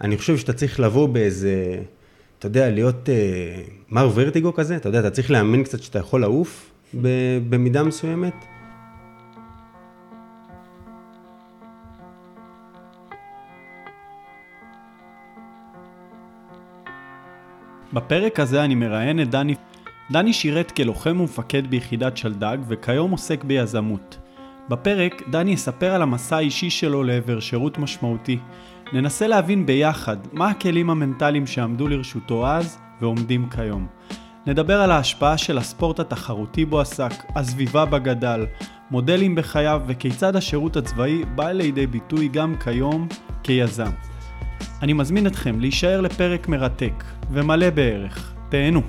אני חושב שאתה צריך לבוא באיזה, אתה יודע, להיות אה, מר ורטיגו כזה, אתה יודע, אתה צריך להאמין קצת שאתה יכול לעוף במידה מסוימת. בפרק הזה אני מראיין את דני. דני שירת כלוחם ומפקד ביחידת שלדג וכיום עוסק ביזמות. בפרק דני יספר על המסע האישי שלו לעבר שירות משמעותי. ננסה להבין ביחד מה הכלים המנטליים שעמדו לרשותו אז ועומדים כיום. נדבר על ההשפעה של הספורט התחרותי בו עסק, הסביבה בה גדל, מודלים בחייו וכיצד השירות הצבאי בא לידי ביטוי גם כיום כיזם. אני מזמין אתכם להישאר לפרק מרתק ומלא בערך. תהנו.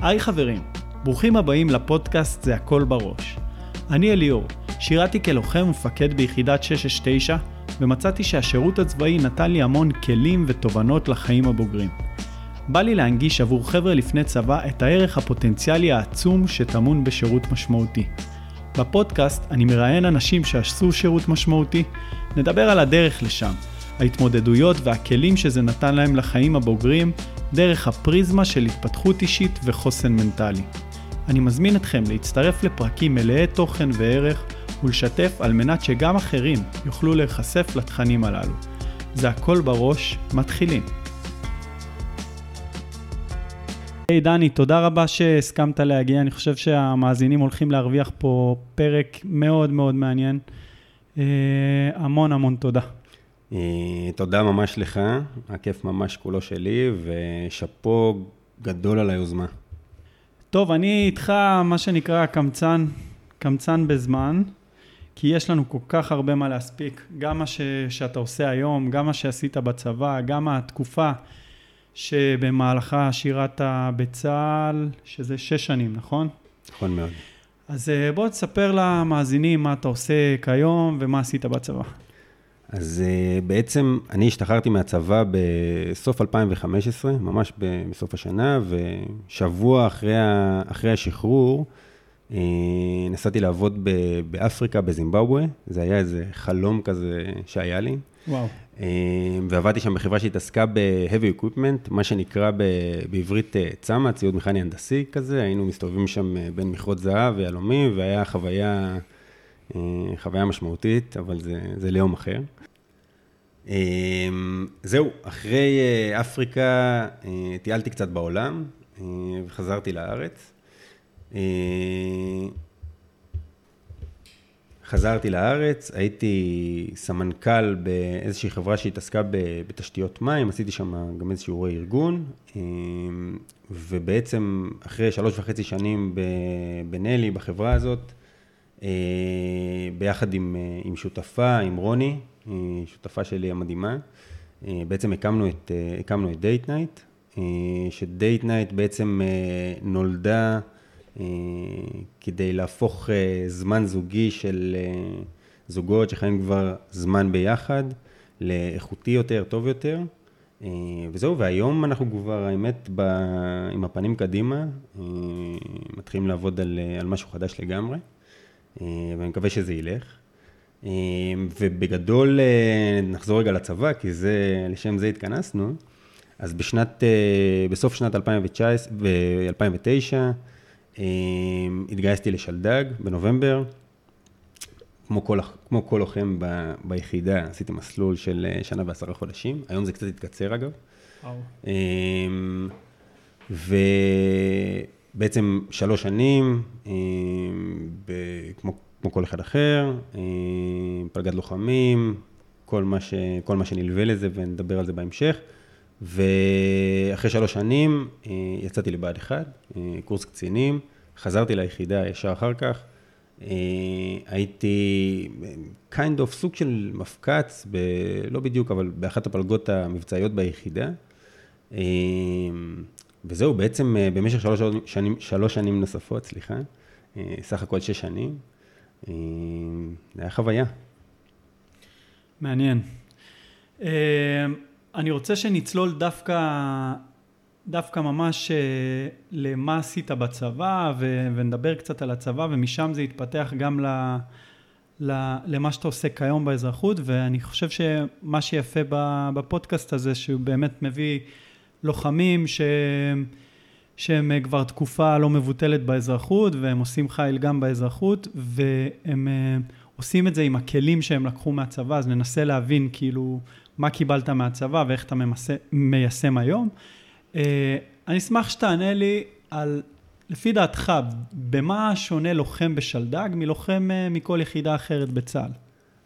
היי חברים, ברוכים הבאים לפודקאסט זה הכל בראש. אני אליאור, שירתי כלוחם ומפקד ביחידת 669 ומצאתי שהשירות הצבאי נתן לי המון כלים ותובנות לחיים הבוגרים. בא לי להנגיש עבור חבר'ה לפני צבא את הערך הפוטנציאלי העצום שטמון בשירות משמעותי. בפודקאסט אני מראיין אנשים שעשו שירות משמעותי, נדבר על הדרך לשם, ההתמודדויות והכלים שזה נתן להם לחיים הבוגרים, דרך הפריזמה של התפתחות אישית וחוסן מנטלי. אני מזמין אתכם להצטרף לפרקים מלאי תוכן וערך ולשתף על מנת שגם אחרים יוכלו להיחשף לתכנים הללו. זה הכל בראש, מתחילים. היי hey, דני, תודה רבה שהסכמת להגיע, אני חושב שהמאזינים הולכים להרוויח פה פרק מאוד מאוד מעניין. Uh, המון המון תודה. Uh, תודה ממש לך, הכיף ממש כולו שלי, ושאפו גדול על היוזמה. טוב, אני איתך, מה שנקרא, קמצן, קמצן בזמן, כי יש לנו כל כך הרבה מה להספיק, גם מה ש, שאתה עושה היום, גם מה שעשית בצבא, גם התקופה. שבמהלכה שירת בצה"ל, שזה שש שנים, נכון? נכון מאוד. אז אה, בוא תספר למאזינים מה אתה עושה כיום ומה עשית בצבא. אז אה, בעצם אני השתחררתי מהצבא בסוף 2015, ממש בסוף השנה, ושבוע אחרי, אחרי השחרור, אה, נסעתי לעבוד באפריקה, בזימבבואה. זה היה איזה חלום כזה שהיה לי. וואו. אה, ועבדתי שם בחברה שהתעסקה ב-heavy equipment, מה שנקרא בעברית אה, צמ"ה, ציוד מכני הנדסי כזה, היינו מסתובבים שם בין מכרות זהב ויהלומים, והיה חוויה, חוויה משמעותית, אבל זה, זה ליום אחר. זהו, אחרי אפריקה טיילתי קצת בעולם וחזרתי לארץ. חזרתי לארץ, הייתי סמנכ"ל באיזושהי חברה שהתעסקה בתשתיות מים, עשיתי שם גם איזשהו ארגון, אמ, ובעצם אחרי שלוש וחצי שנים בנלי, בחברה הזאת, אה, ביחד עם, אה, עם שותפה, עם רוני, אה, שותפה שלי המדהימה, בעצם הקמנו את, הקמנו את Date Night, ש Date Night בעצם נולדה אה, כדי להפוך אה, זמן זוגי של אה, זוגות שחיים כבר זמן ביחד, לאיכותי יותר, טוב יותר. וזהו, והיום אנחנו כבר, האמת, ב, עם הפנים קדימה, מתחילים לעבוד על, על משהו חדש לגמרי, ואני מקווה שזה ילך. ובגדול, נחזור רגע לצבא, כי זה, לשם זה התכנסנו. אז בשנת, בסוף שנת 2019, ב-2009, אמ, התגייסתי לשלדג בנובמבר. כמו כל, כמו כל לוחם ב, ביחידה, עשיתי מסלול של אה, שנה ועשרה חודשים. היום זה קצת התקצר אגב. אמ, ובעצם שלוש שנים, אמ, כמו, כמו כל אחד אחר, פלגת לוחמים, כל מה, ש, כל מה שנלווה לזה, ונדבר על זה בהמשך. ואחרי שלוש שנים אה, יצאתי לבה"ד 1, אה, קורס קצינים, חזרתי ליחידה ישר אחר כך. אה, הייתי kind of סוג של מפקץ, ב, לא בדיוק, אבל באחת הפלגות המבצעיות ביחידה. וזהו, בעצם במשך שלוש שנים, שלוש שנים נוספות, סליחה, סך הכל שש שנים. זה היה חוויה. מעניין. אני רוצה שנצלול דווקא דווקא ממש למה עשית בצבא, ו- ונדבר קצת על הצבא, ומשם זה יתפתח גם ל... למה שאתה עושה כיום באזרחות, ואני חושב שמה שיפה בפודקאסט הזה, שהוא באמת מביא לוחמים ש... שהם כבר תקופה לא מבוטלת באזרחות, והם עושים חיל גם באזרחות, והם אה, עושים את זה עם הכלים שהם לקחו מהצבא, אז ננסה להבין כאילו מה קיבלת מהצבא ואיך אתה ממסה, מיישם היום. אה, אני אשמח שתענה לי על לפי דעתך, במה שונה לוחם בשלדג מלוחם אה, מכל יחידה אחרת בצה"ל?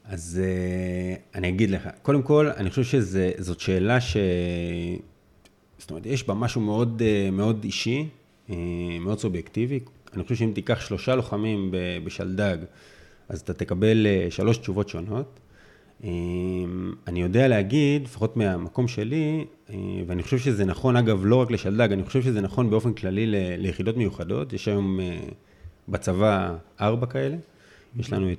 אז אה, אני אגיד לך, קודם כל, אני חושב שזאת שאלה ש... זאת אומרת, יש בה משהו מאוד, אה, מאוד אישי, מאוד סובייקטיבי. אני חושב שאם תיקח שלושה לוחמים בשלדג, אז אתה תקבל שלוש תשובות שונות. אני יודע להגיד, לפחות מהמקום שלי, אה, ואני חושב שזה נכון, אגב, לא רק לשלדג, אני חושב שזה נכון באופן כללי ליחידות מיוחדות. יש היום אה, בצבא ארבע כאלה. יש לנו אה,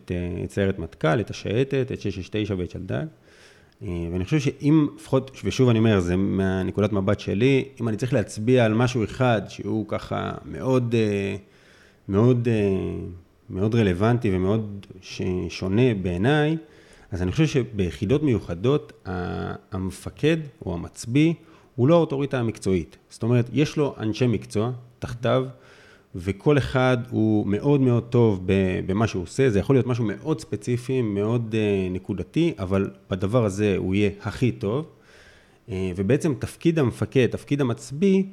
את סיירת מטכ"ל, את השייטת, את 669 ואת שלדג. ואני חושב שאם, לפחות, ושוב אני אומר, זה מהנקודת מבט שלי, אם אני צריך להצביע על משהו אחד שהוא ככה מאוד, מאוד, מאוד רלוונטי ומאוד שונה בעיניי, אז אני חושב שביחידות מיוחדות, המפקד או המצביא הוא לא האוטוריטה המקצועית. זאת אומרת, יש לו אנשי מקצוע תחתיו, וכל אחד הוא מאוד מאוד טוב במה שהוא עושה. זה יכול להיות משהו מאוד ספציפי, מאוד אה, נקודתי, אבל בדבר הזה הוא יהיה הכי טוב. אה, ובעצם תפקיד המפקד, תפקיד המצביא,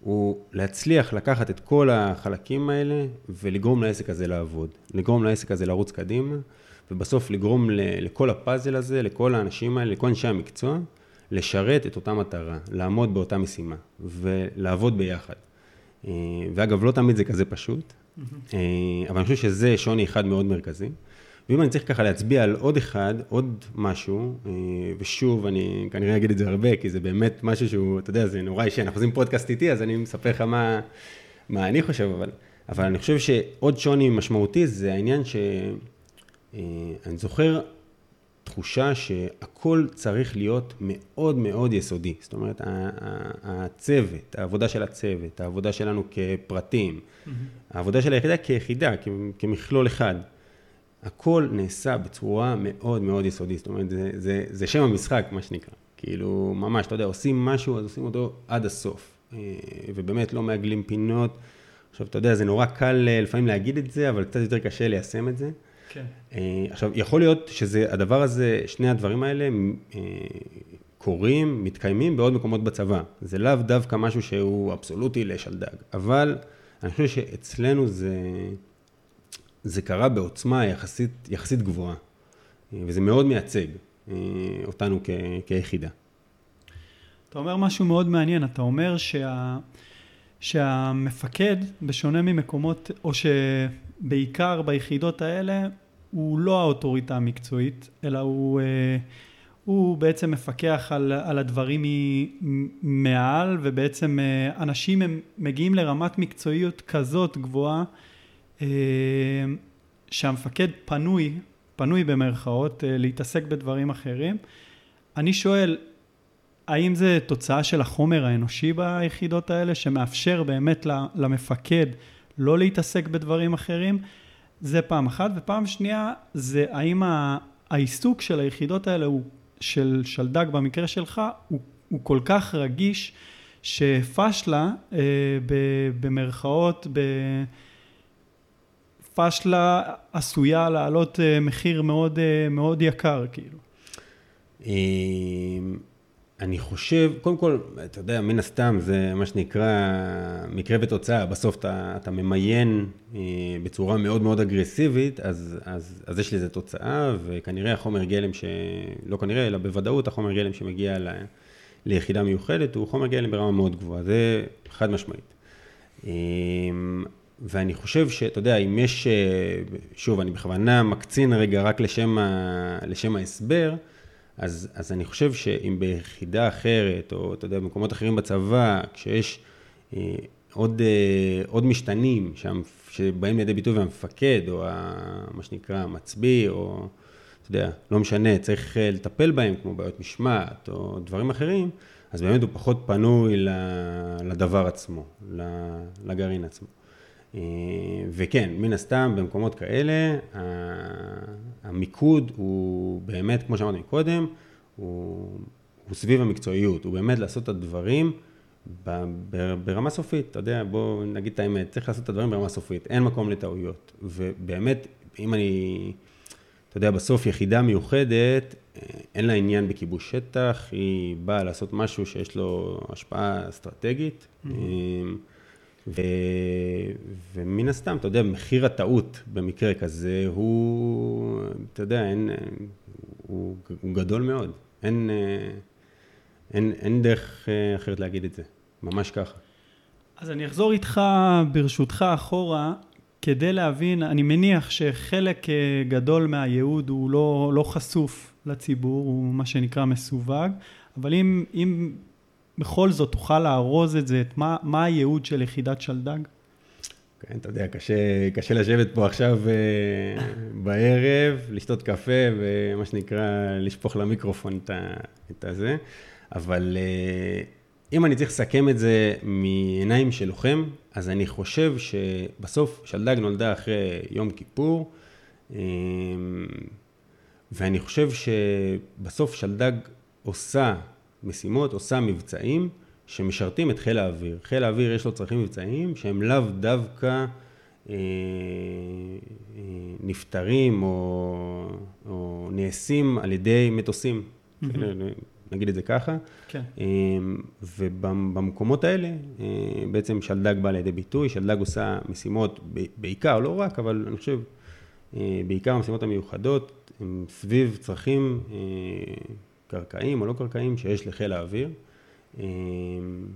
הוא להצליח לקחת את כל החלקים האלה ולגרום לעסק הזה לעבוד. לגרום לעסק הזה לרוץ קדימה. ובסוף לגרום לכל הפאזל הזה, לכל האנשים האלה, לכל אנשי המקצוע, לשרת את אותה מטרה, לעמוד באותה משימה ולעבוד ביחד. אה, ואגב, לא תמיד זה כזה פשוט, אה, אבל אני חושב שזה שוני אחד מאוד מרכזי. ואם אני צריך ככה להצביע על עוד אחד, עוד משהו, אה, ושוב, אני כנראה אגיד את זה הרבה, כי זה באמת משהו שהוא, אתה יודע, זה נורא אישי, אנחנו עושים פודקאסט איתי, אז אני מספר לך מה, מה אני חושב, אבל, אבל אני חושב שעוד שוני משמעותי זה העניין ש... אה, אני זוכר תחושה שהכל צריך להיות מאוד מאוד יסודי. זאת אומרת, הצוות, העבודה של הצוות, העבודה שלנו כפרטים, mm-hmm. העבודה של היחידה כיחידה, כמכלול אחד. הכל נעשה בצורה מאוד מאוד יסודית. זאת אומרת, זה, זה, זה שם המשחק, מה שנקרא. כאילו, ממש, אתה יודע, עושים משהו, אז עושים אותו עד הסוף. אה, ובאמת לא מעגלים פינות. עכשיו, אתה יודע, זה נורא קל אה, לפעמים להגיד את זה, אבל קצת יותר קשה ליישם את זה. כן. אה, עכשיו, יכול להיות שזה, הדבר הזה, שני הדברים האלה אה, קורים, מתקיימים בעוד מקומות בצבא. זה לאו דווקא משהו שהוא אבסולוטי לשלדג, אבל אני חושב שאצלנו זה, זה קרה בעוצמה יחסית, יחסית גבוהה, אה, וזה מאוד מייצג אותנו כ, כיחידה. אתה אומר משהו מאוד מעניין, אתה אומר שה... שהמפקד, בשונה ממקומות, או שבעיקר ביחידות האלה, הוא לא האוטוריטה המקצועית, אלא הוא, אה, הוא בעצם מפקח על, על הדברים מעל, ובעצם אה, אנשים הם מגיעים לרמת מקצועיות כזאת גבוהה, אה, שהמפקד פנוי, פנוי במרכאות, להתעסק בדברים אחרים. אני שואל, האם זה תוצאה של החומר האנושי ביחידות האלה, שמאפשר באמת למפקד לא להתעסק בדברים אחרים? זה פעם אחת, ופעם שנייה זה האם העיסוק של היחידות האלה הוא, של שלדג במקרה שלך, הוא, הוא כל כך רגיש שפשלה אה, ב, במרכאות, ב... פשלה עשויה לעלות אה, מחיר מאוד, אה, מאוד יקר, כאילו. אני חושב, קודם כל, אתה יודע, מן הסתם זה מה שנקרא מקרה ותוצאה, בסוף אתה, אתה ממיין אה, בצורה מאוד מאוד אגרסיבית, אז, אז, אז יש לזה תוצאה, וכנראה החומר גלם, ש... לא כנראה, אלא בוודאות החומר גלם שמגיע ל... ליחידה מיוחדת הוא חומר גלם ברמה מאוד גבוהה, זה חד משמעית. אה, ואני חושב שאתה יודע, אם יש, אה, שוב, אני בכוונה מקצין רגע רק לשם, ה... לשם ההסבר, אז, אז אני חושב שאם ביחידה אחרת, או אתה יודע, במקומות אחרים בצבא, כשיש אה, עוד, אה, עוד משתנים שם, שבאים לידי ביטוי והמפקד, או ה, מה שנקרא המצביא, או אתה יודע, לא משנה, צריך אה, לטפל בהם, כמו בעיות משמעת, או דברים אחרים, אז באמת הוא פחות פנוי לדבר עצמו, לגרעין עצמו. אה, וכן, מן הסתם, במקומות כאלה, המיקוד הוא באמת, כמו שאמרתי קודם, הוא, הוא סביב המקצועיות, הוא באמת לעשות את הדברים ברמה סופית, אתה יודע, בוא נגיד את האמת, צריך לעשות את הדברים ברמה סופית, אין מקום לטעויות. ובאמת, אם אני, אתה יודע, בסוף יחידה מיוחדת, אין לה עניין בכיבוש שטח, היא באה לעשות משהו שיש לו השפעה אסטרטגית. Mm-hmm. ו... ומן הסתם, אתה יודע, מחיר הטעות במקרה כזה הוא, אתה יודע, אין, הוא, הוא גדול מאוד. אין, אין, אין דרך אחרת להגיד את זה, ממש ככה. אז אני אחזור איתך, ברשותך, אחורה, כדי להבין, אני מניח שחלק גדול מהייעוד הוא לא, לא חשוף לציבור, הוא מה שנקרא מסווג, אבל אם, אם בכל זאת תוכל לארוז את זה, את מה, מה הייעוד של יחידת שלדג? כן, אתה יודע, קשה, קשה לשבת פה עכשיו uh, בערב, לשתות קפה ומה שנקרא, לשפוך למיקרופון את, את הזה, אבל uh, אם אני צריך לסכם את זה מעיניים של לוחם, אז אני חושב שבסוף שלדג נולדה אחרי יום כיפור, um, ואני חושב שבסוף שלדג עושה משימות, עושה מבצעים שמשרתים את חיל האוויר. חיל האוויר יש לו צרכים מבצעיים שהם לאו דווקא אה, אה, נפתרים או, או נעשים על ידי מטוסים, mm-hmm. נגיד את זה ככה. כן. אה, ובמקומות האלה אה, בעצם שלדג בא לידי ביטוי, שלדג עושה משימות בעיקר, לא רק, אבל אני חושב, אה, בעיקר המשימות המיוחדות, הם סביב צרכים קרקעיים או לא קרקעיים שיש לחיל האוויר. אמ,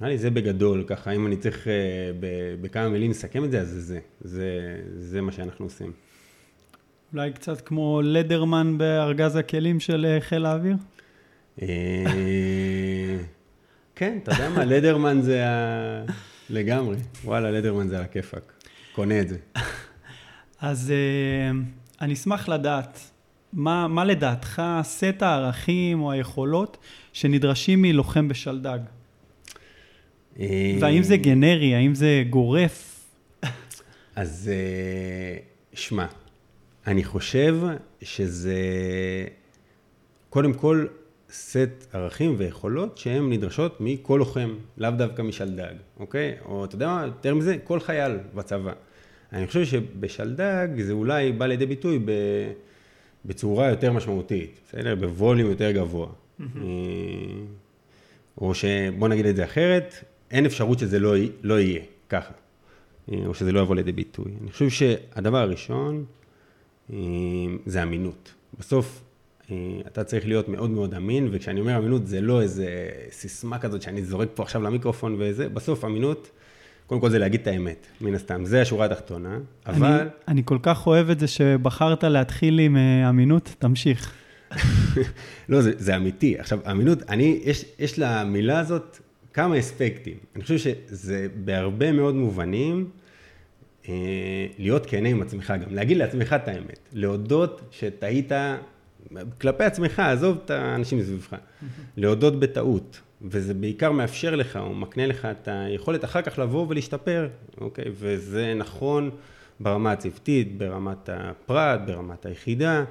נראה לי זה בגדול, ככה אם אני צריך אה, בכמה מילים לסכם את זה, אז זה זה, זה, זה מה שאנחנו עושים. אולי קצת כמו לדרמן בארגז הכלים של אה, חיל האוויר? אה, כן, אתה יודע מה, לדרמן זה ה... לגמרי, וואלה, לדרמן זה על הכיפאק, קונה את זה. אז אני אשמח לדעת, מה, מה לדעתך סט הערכים או היכולות שנדרשים מלוחם בשלדג? והאם זה גנרי, האם זה גורף? אז אה, שמע, אני חושב שזה קודם כל סט ערכים ויכולות שהן נדרשות מכל לוחם, לאו דווקא משלדג, אוקיי? או אתה יודע מה, יותר מזה, כל חייל בצבא. אני חושב שבשלדג זה אולי בא לידי ביטוי ב... בצורה יותר משמעותית, בסדר? בווליום יותר גבוה. Mm-hmm. או שבוא נגיד את זה אחרת, אין אפשרות שזה לא, לא יהיה ככה, אה, או שזה לא יבוא לידי ביטוי. אני חושב שהדבר הראשון אה, זה אמינות. בסוף אתה צריך להיות מאוד מאוד אמין, וכשאני אומר אמינות זה לא איזה סיסמה כזאת שאני זורק פה עכשיו למיקרופון וזה, בסוף אמינות קודם כל זה להגיד את האמת, מן הסתם, זה השורה התחתונה, אבל... אני, אני כל כך אוהב את זה שבחרת להתחיל עם uh, אמינות, תמשיך. לא, זה, זה אמיתי. עכשיו, אמינות, אני, יש, יש למילה הזאת כמה אספקטים. אני חושב שזה בהרבה מאוד מובנים, אה, להיות כנה עם עצמך גם, להגיד לעצמך את האמת, להודות שטעית כלפי עצמך, עזוב את האנשים מסביבך, להודות בטעות. וזה בעיקר מאפשר לך, או מקנה לך את היכולת אחר כך לבוא ולהשתפר, אוקיי? וזה נכון ברמה הצוותית, ברמת הפרט, ברמת היחידה,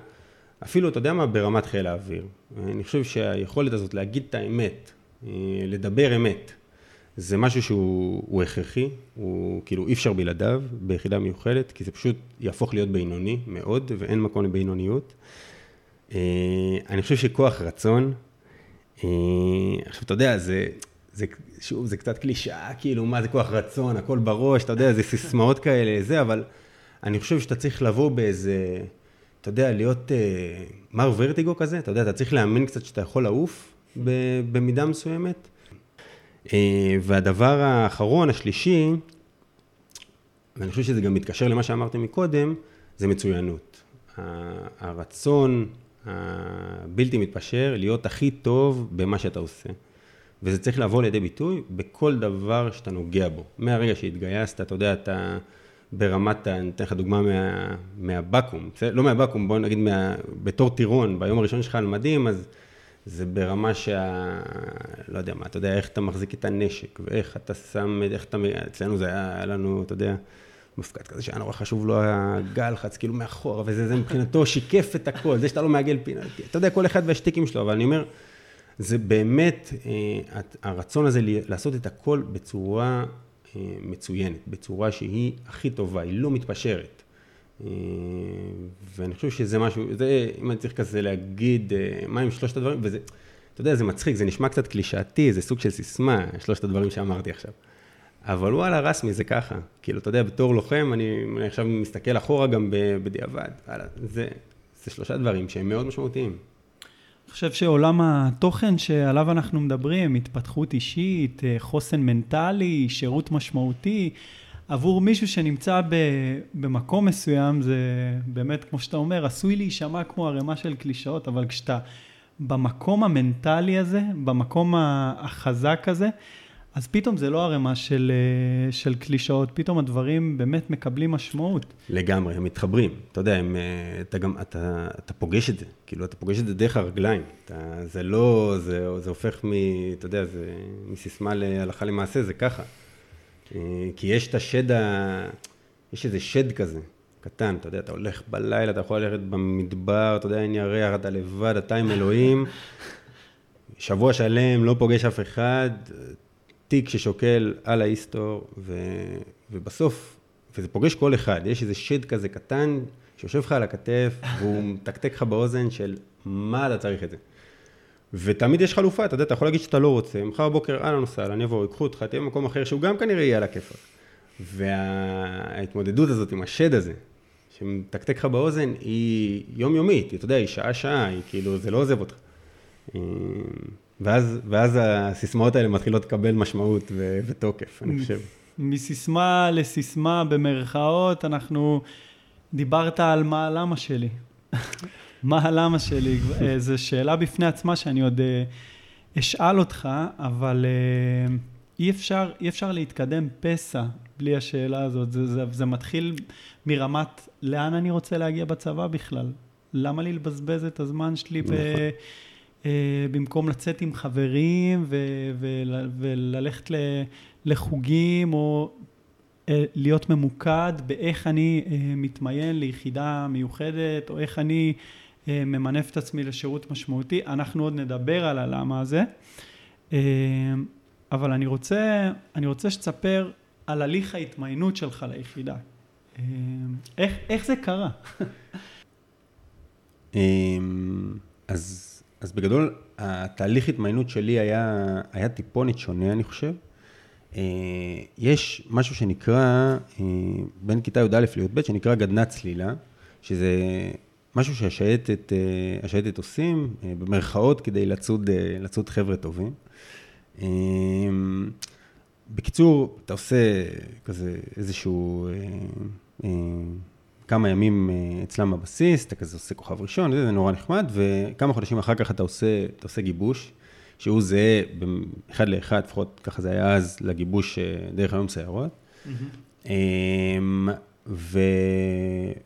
אפילו, אתה יודע מה, ברמת חיל האוויר. אני חושב שהיכולת הזאת להגיד את האמת, אה, לדבר אמת, זה משהו שהוא הכרחי, הוא כאילו אי אפשר בלעדיו ביחידה מיוחדת, כי זה פשוט יהפוך להיות בינוני מאוד, ואין מקום לבינוניות. אה, אני חושב שכוח רצון, עכשיו, אתה יודע, זה, זה, שוב, זה קצת קלישאה, כאילו, מה זה כוח רצון, הכל בראש, אתה יודע, זה סיסמאות כאלה, זה, אבל אני חושב שאתה צריך לבוא באיזה, אתה יודע, להיות אה, מר ורטיגו כזה, אתה יודע, אתה צריך להאמין קצת שאתה יכול לעוף במידה מסוימת. אה, והדבר האחרון, השלישי, ואני חושב שזה גם מתקשר למה שאמרתי מקודם, זה מצוינות. הרצון הבלתי מתפשר, להיות הכי טוב במה שאתה עושה. וזה צריך לבוא לידי ביטוי בכל דבר שאתה נוגע בו. מהרגע שהתגייסת, אתה יודע, אתה ברמת, אני אתן לך דוגמה מה, מהבקו"ם, לא מהבקו"ם, בוא נגיד מה, בתור טירון, ביום הראשון שלך על מדים, אז זה ברמה שה... לא יודע מה, אתה יודע, איך אתה מחזיק את הנשק, ואיך אתה שם, איך אתה... אצלנו זה היה, היה לנו, אתה יודע, מפקד כזה שהיה נורא חשוב לו הגל חץ, כאילו מאחורה, וזה זה מבחינתו שיקף את הכל, זה שאתה לא מעגל פינה, אתה יודע, כל אחד והשטיקים שלו, אבל אני אומר, זה באמת, אה, הרצון הזה לעשות את הכל בצורה אה, מצוינת, בצורה שהיא הכי טובה, היא לא מתפשרת. אה, ואני חושב שזה משהו, זה, אם אני צריך כזה להגיד, מה עם שלושת הדברים, וזה, אתה יודע, זה מצחיק, זה נשמע קצת קלישאתי, זה סוג של סיסמה, שלושת הדברים שאמרתי עכשיו. אבל וואלה, רסמי, זה ככה. כאילו, אתה יודע, בתור לוחם, אני, אני עכשיו מסתכל אחורה גם בדיעבד. זה, זה שלושה דברים שהם מאוד משמעותיים. אני חושב שעולם התוכן שעליו אנחנו מדברים, התפתחות אישית, אה, חוסן מנטלי, שירות משמעותי, עבור מישהו שנמצא ב, במקום מסוים, זה באמת, כמו שאתה אומר, עשוי להישמע כמו ערימה של קלישאות, אבל כשאתה במקום המנטלי הזה, במקום החזק הזה, אז פתאום זה לא ערימה של, אה, של קלישאות, פתאום הדברים באמת מקבלים משמעות. לגמרי, הם מתחברים. אתה יודע, הם, אה, אתה גם, אתה, אתה פוגש את זה, כאילו, אתה פוגש את זה דרך הרגליים. אתה, זה לא, זה, זה הופך מ... אתה יודע, זה מסיסמה להלכה למעשה, זה ככה. אה, כי יש את השד ה... יש איזה שד כזה, קטן, אתה יודע, אתה הולך בלילה, אתה יכול ללכת במדבר, אתה יודע, אין ירח, אתה לבד, אתה עם אלוהים. שבוע שלם, לא פוגש אף אחד, תיק ששוקל על ההיסטור, ו, ובסוף, וזה פוגש כל אחד, יש איזה שד כזה קטן שיושב לך על הכתף, והוא מתקתק לך באוזן של מה אתה צריך את זה. ותמיד יש חלופה, אתה יודע, אתה יכול להגיד שאתה לא רוצה, מחר בבוקר, אהלן נוסע, אני אבוא, ייקחו אותך, תהיה במקום אחר שהוא גם כנראה יהיה על הכיפאק. וההתמודדות הזאת עם השד הזה, שמתקתק לך באוזן, היא יומיומית, אתה יודע, היא שעה-שעה, היא כאילו, זה לא עוזב אותך. ואז, ואז הסיסמאות האלה מתחילות לקבל משמעות ו- ותוקף, אני חושב. מסיסמה לסיסמה במרכאות, אנחנו, דיברת על מה הלמה שלי. מה הלמה שלי? אה, זו שאלה בפני עצמה שאני עוד אה, אשאל אותך, אבל אה, אי אפשר, אי אפשר להתקדם פסע בלי השאלה הזאת. זה, זה, זה מתחיל מרמת לאן אני רוצה להגיע בצבא בכלל. למה לי לבזבז את הזמן שלי נכון. ב... אה, במקום לצאת עם חברים ו- ו- וללכת לחוגים או אה, להיות ממוקד באיך אני אה, מתמיין ליחידה מיוחדת או איך אני ממנף את עצמי לשירות משמעותי. אנחנו עוד נדבר על הלמה הזה. אבל אני רוצה, אני רוצה שתספר על הליך ההתמיינות שלך ליחידה. איך, איך זה קרה? אז אז בגדול, התהליך התמיינות שלי היה, היה טיפונת שונה, אני חושב. אה, יש משהו שנקרא, אה, בין כיתה י"א לי"ב, שנקרא גדנת צלילה, שזה משהו שהשייטת אה, עושים, במרכאות, כדי לצוד, לצוד חבר'ה טובים. בקיצור, אתה עושה כזה איזשהו... כמה ימים אה, אצלם בבסיס, אתה כזה עושה כוכב ראשון, זה נורא נחמד, וכמה חודשים אחר כך אתה עושה, אתה עושה גיבוש, שהוא זהה אחד לאחד, לפחות ככה זה היה אז, לגיבוש אה, דרך היום סיירות. Mm-hmm. ו...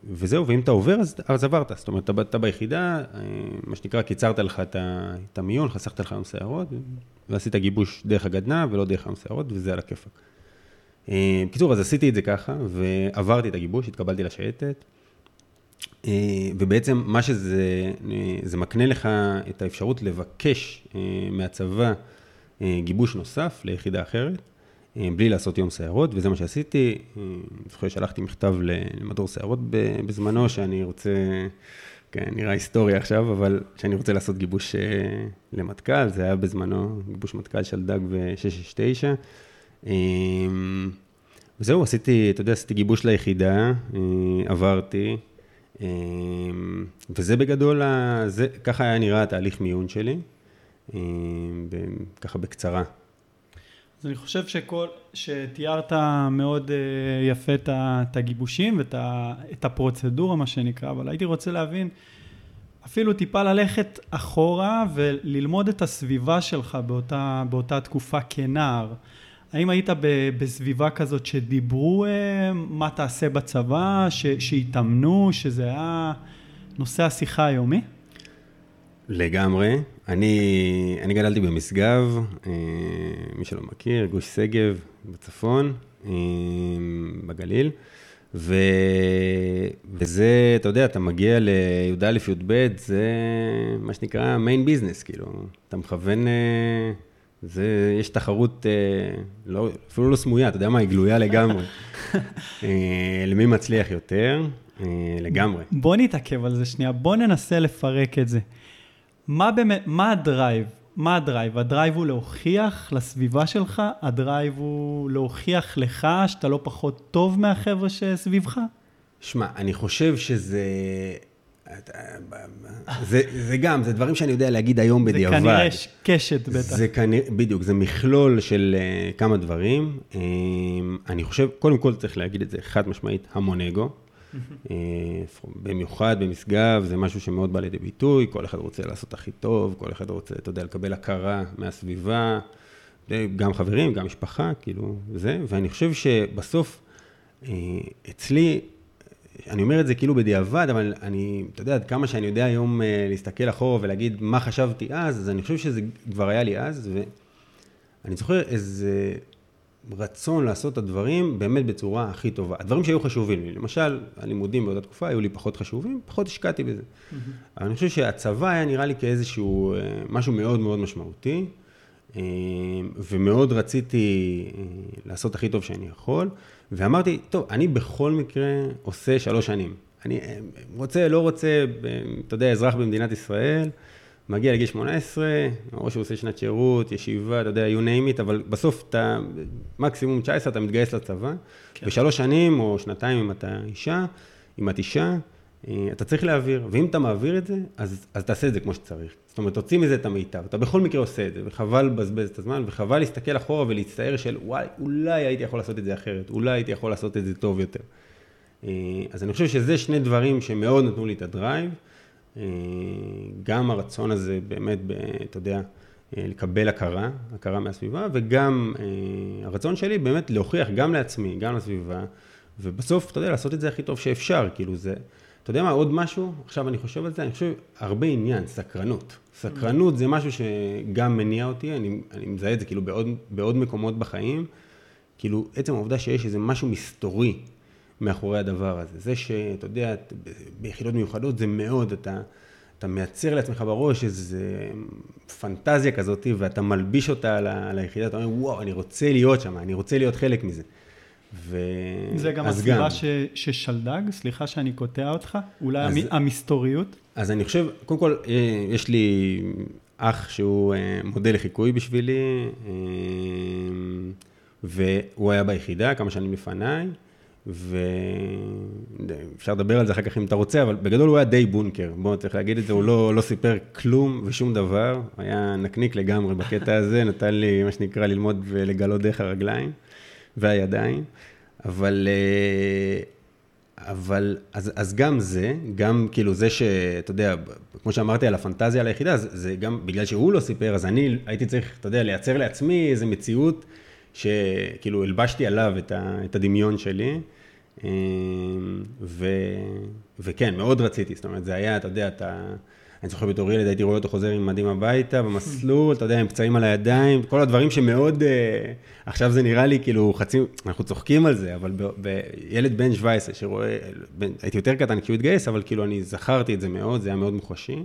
וזהו, ואם אתה עובר, אז, אז עברת. זאת אומרת, אתה, אתה ביחידה, אה, מה שנקרא, קיצרת לך את המיון, חסכת לך היום סיירות, ועשית גיבוש דרך הגדנ"ע ולא דרך היום סיירות, וזה על הכיפאק. אה, בקיצור, אז עשיתי את זה ככה, ועברתי את הגיבוש, התקבלתי לשייטת, אה, ובעצם מה שזה, אה, זה מקנה לך את האפשרות לבקש מהצבא גיבוש נוסף ליחידה אחרת, בלי לעשות יום סיירות, וזה מה שעשיתי. אני זוכר שלחתי מכתב למדור סיירות בזמנו, שאני רוצה, כן, נראה היסטורי עכשיו, אבל שאני רוצה לעשות גיבוש למטכ"ל, זה היה בזמנו גיבוש מטכ"ל של דג ב-669. אמ, זהו, עשיתי, אתה יודע, עשיתי גיבוש ליחידה, אה, עברתי, אמ, וזה בגדול, זה, ככה היה נראה התהליך מיון שלי, אמ, ככה בקצרה. אז אני חושב שכל, שתיארת מאוד אה, יפה את את הגיבושים ואת את הפרוצדורה, מה שנקרא, אבל הייתי רוצה להבין, אפילו טיפה ללכת אחורה וללמוד את הסביבה שלך באותה, באותה תקופה כנער. האם היית בסביבה כזאת שדיברו אה, מה תעשה בצבא, שהתאמנו, שזה היה נושא השיחה היומי? לגמרי. אני, אני גדלתי במשגב, אה, מי שלא מכיר, גוש שגב בצפון, אה, בגליל. ו... וזה, אתה יודע, אתה מגיע לי"א, י"ב, זה מה שנקרא מיין ביזנס, כאילו, אתה מכוון, זה, יש תחרות, לא, אפילו לא סמויה, אתה יודע מה, היא גלויה לגמרי. למי מצליח יותר, לגמרי. בוא נתעכב על זה שנייה, בוא ננסה לפרק את זה. מה באמת, מה ה drive? מה ה drive? ה drive הוא להוכיח לסביבה שלך? ה drive הוא להוכיח לך שאתה לא פחות טוב מהחבר'ה שסביבך? שמע, אני חושב שזה... זה, זה גם, זה דברים שאני יודע להגיד היום בדיעבד. זה כנראה קשת בטח. זה כנראה, בדיוק, זה מכלול של uh, כמה דברים. Um, אני חושב, קודם כל צריך להגיד את זה חד משמעית, המון אגו. אה, במיוחד במשגב, זה משהו שמאוד בא לידי ביטוי, כל אחד רוצה לעשות הכי טוב, כל אחד רוצה, אתה יודע, לקבל הכרה מהסביבה, גם חברים, גם משפחה, כאילו, זה, ואני חושב שבסוף, אצלי, אני אומר את זה כאילו בדיעבד, אבל אני, אתה יודע, עד כמה שאני יודע היום אה, להסתכל אחורה ולהגיד מה חשבתי אז, אז אני חושב שזה כבר היה לי אז, ואני זוכר איזה רצון לעשות את הדברים באמת בצורה הכי טובה. הדברים שהיו חשובים לי, למשל, הלימודים באותה תקופה היו לי פחות חשובים, פחות השקעתי בזה. Mm-hmm. אבל אני חושב שהצבא היה נראה לי כאיזשהו, אה, משהו מאוד מאוד משמעותי, אה, ומאוד רציתי לעשות הכי טוב שאני יכול, ואמרתי, טוב, אני בכל מקרה עושה שלוש שנים. אני רוצה, לא רוצה, אתה יודע, אזרח במדינת ישראל, מגיע לגיל 18, או שהוא עושה שנת שירות, ישיבה, אתה יודע, you name it, אבל בסוף אתה, מקסימום 19, אתה מתגייס לצבא. כן. בשלוש שנים או שנתיים, אם אתה אישה, אם את אישה, אה, אתה צריך להעביר, ואם אתה מעביר את זה, אז, אז תעשה את זה כמו שצריך. זאת אומרת, תוציא מזה את המיטב. אתה בכל מקרה עושה את זה, וחבל לבזבז את הזמן, וחבל להסתכל אחורה ולהצטער של, וואי, אולי הייתי יכול לעשות את זה אחרת, אולי הייתי יכול לעשות את זה טוב יותר. אה, אז אני חושב שזה שני דברים שמאוד נתנו לי את הדרייב. אה, גם הרצון הזה באמת, אתה יודע, אה, לקבל הכרה, הכרה מהסביבה, וגם הרצון שלי באמת להוכיח גם לעצמי, גם לסביבה, ובסוף, אתה יודע, לעשות את זה הכי טוב שאפשר, כאילו זה, אתה יודע מה, עוד משהו, עכשיו אני חושב על זה, אני חושב הרבה עניין, סקרנות. סקרנות זה משהו שגם מניע אותי, אני, אני מזהה את זה כאילו בעוד, בעוד מקומות בחיים, כאילו עצם העובדה שיש איזה משהו מסתורי מאחורי הדבר הזה. זה שאתה יודע, ביחידות מיוחדות זה מאוד, אתה, אתה מייצר לעצמך בראש איזו פנטזיה כזאת, ואתה מלביש אותה על היחידה, אתה אומר, וואו, אני רוצה להיות שם, אני רוצה להיות חלק מזה. ו... זה גם הסביבה ש, ששלדג, סליחה שאני קוטע אותך, אולי אז, המסתוריות? אז אני חושב, קודם כל, אה, יש לי אח שהוא אה, מודל לחיקוי בשבילי, אה, והוא היה ביחידה כמה שנים לפניי. ואפשר לדבר על זה אחר כך אם אתה רוצה, אבל בגדול הוא היה די בונקר, בוא צריך להגיד את זה, הוא לא, לא סיפר כלום ושום דבר, היה נקניק לגמרי בקטע הזה, נתן לי מה שנקרא ללמוד ולגלות דרך הרגליים והידיים, אבל, אה, אבל אז, אז גם זה, גם כאילו זה שאתה יודע, כמו שאמרתי על הפנטזיה על היחידה, זה, זה גם בגלל שהוא לא סיפר, אז אני הייתי צריך, אתה יודע, לייצר לעצמי איזו מציאות. שכאילו הלבשתי עליו את, ה, את הדמיון שלי, אמ, ו, וכן, מאוד רציתי, זאת אומרת, זה היה, אתה יודע, אתה... אני זוכר בתור ילד, הייתי רואה אותו חוזר עם מדים הביתה, במסלול, אתה יודע, עם פצעים על הידיים, כל הדברים שמאוד, אה, עכשיו זה נראה לי כאילו חצי, אנחנו צוחקים על זה, אבל בילד בן 17 שרואה, הייתי יותר קטן כשהוא התגייס, אבל כאילו אני זכרתי את זה מאוד, זה היה מאוד מוחשי.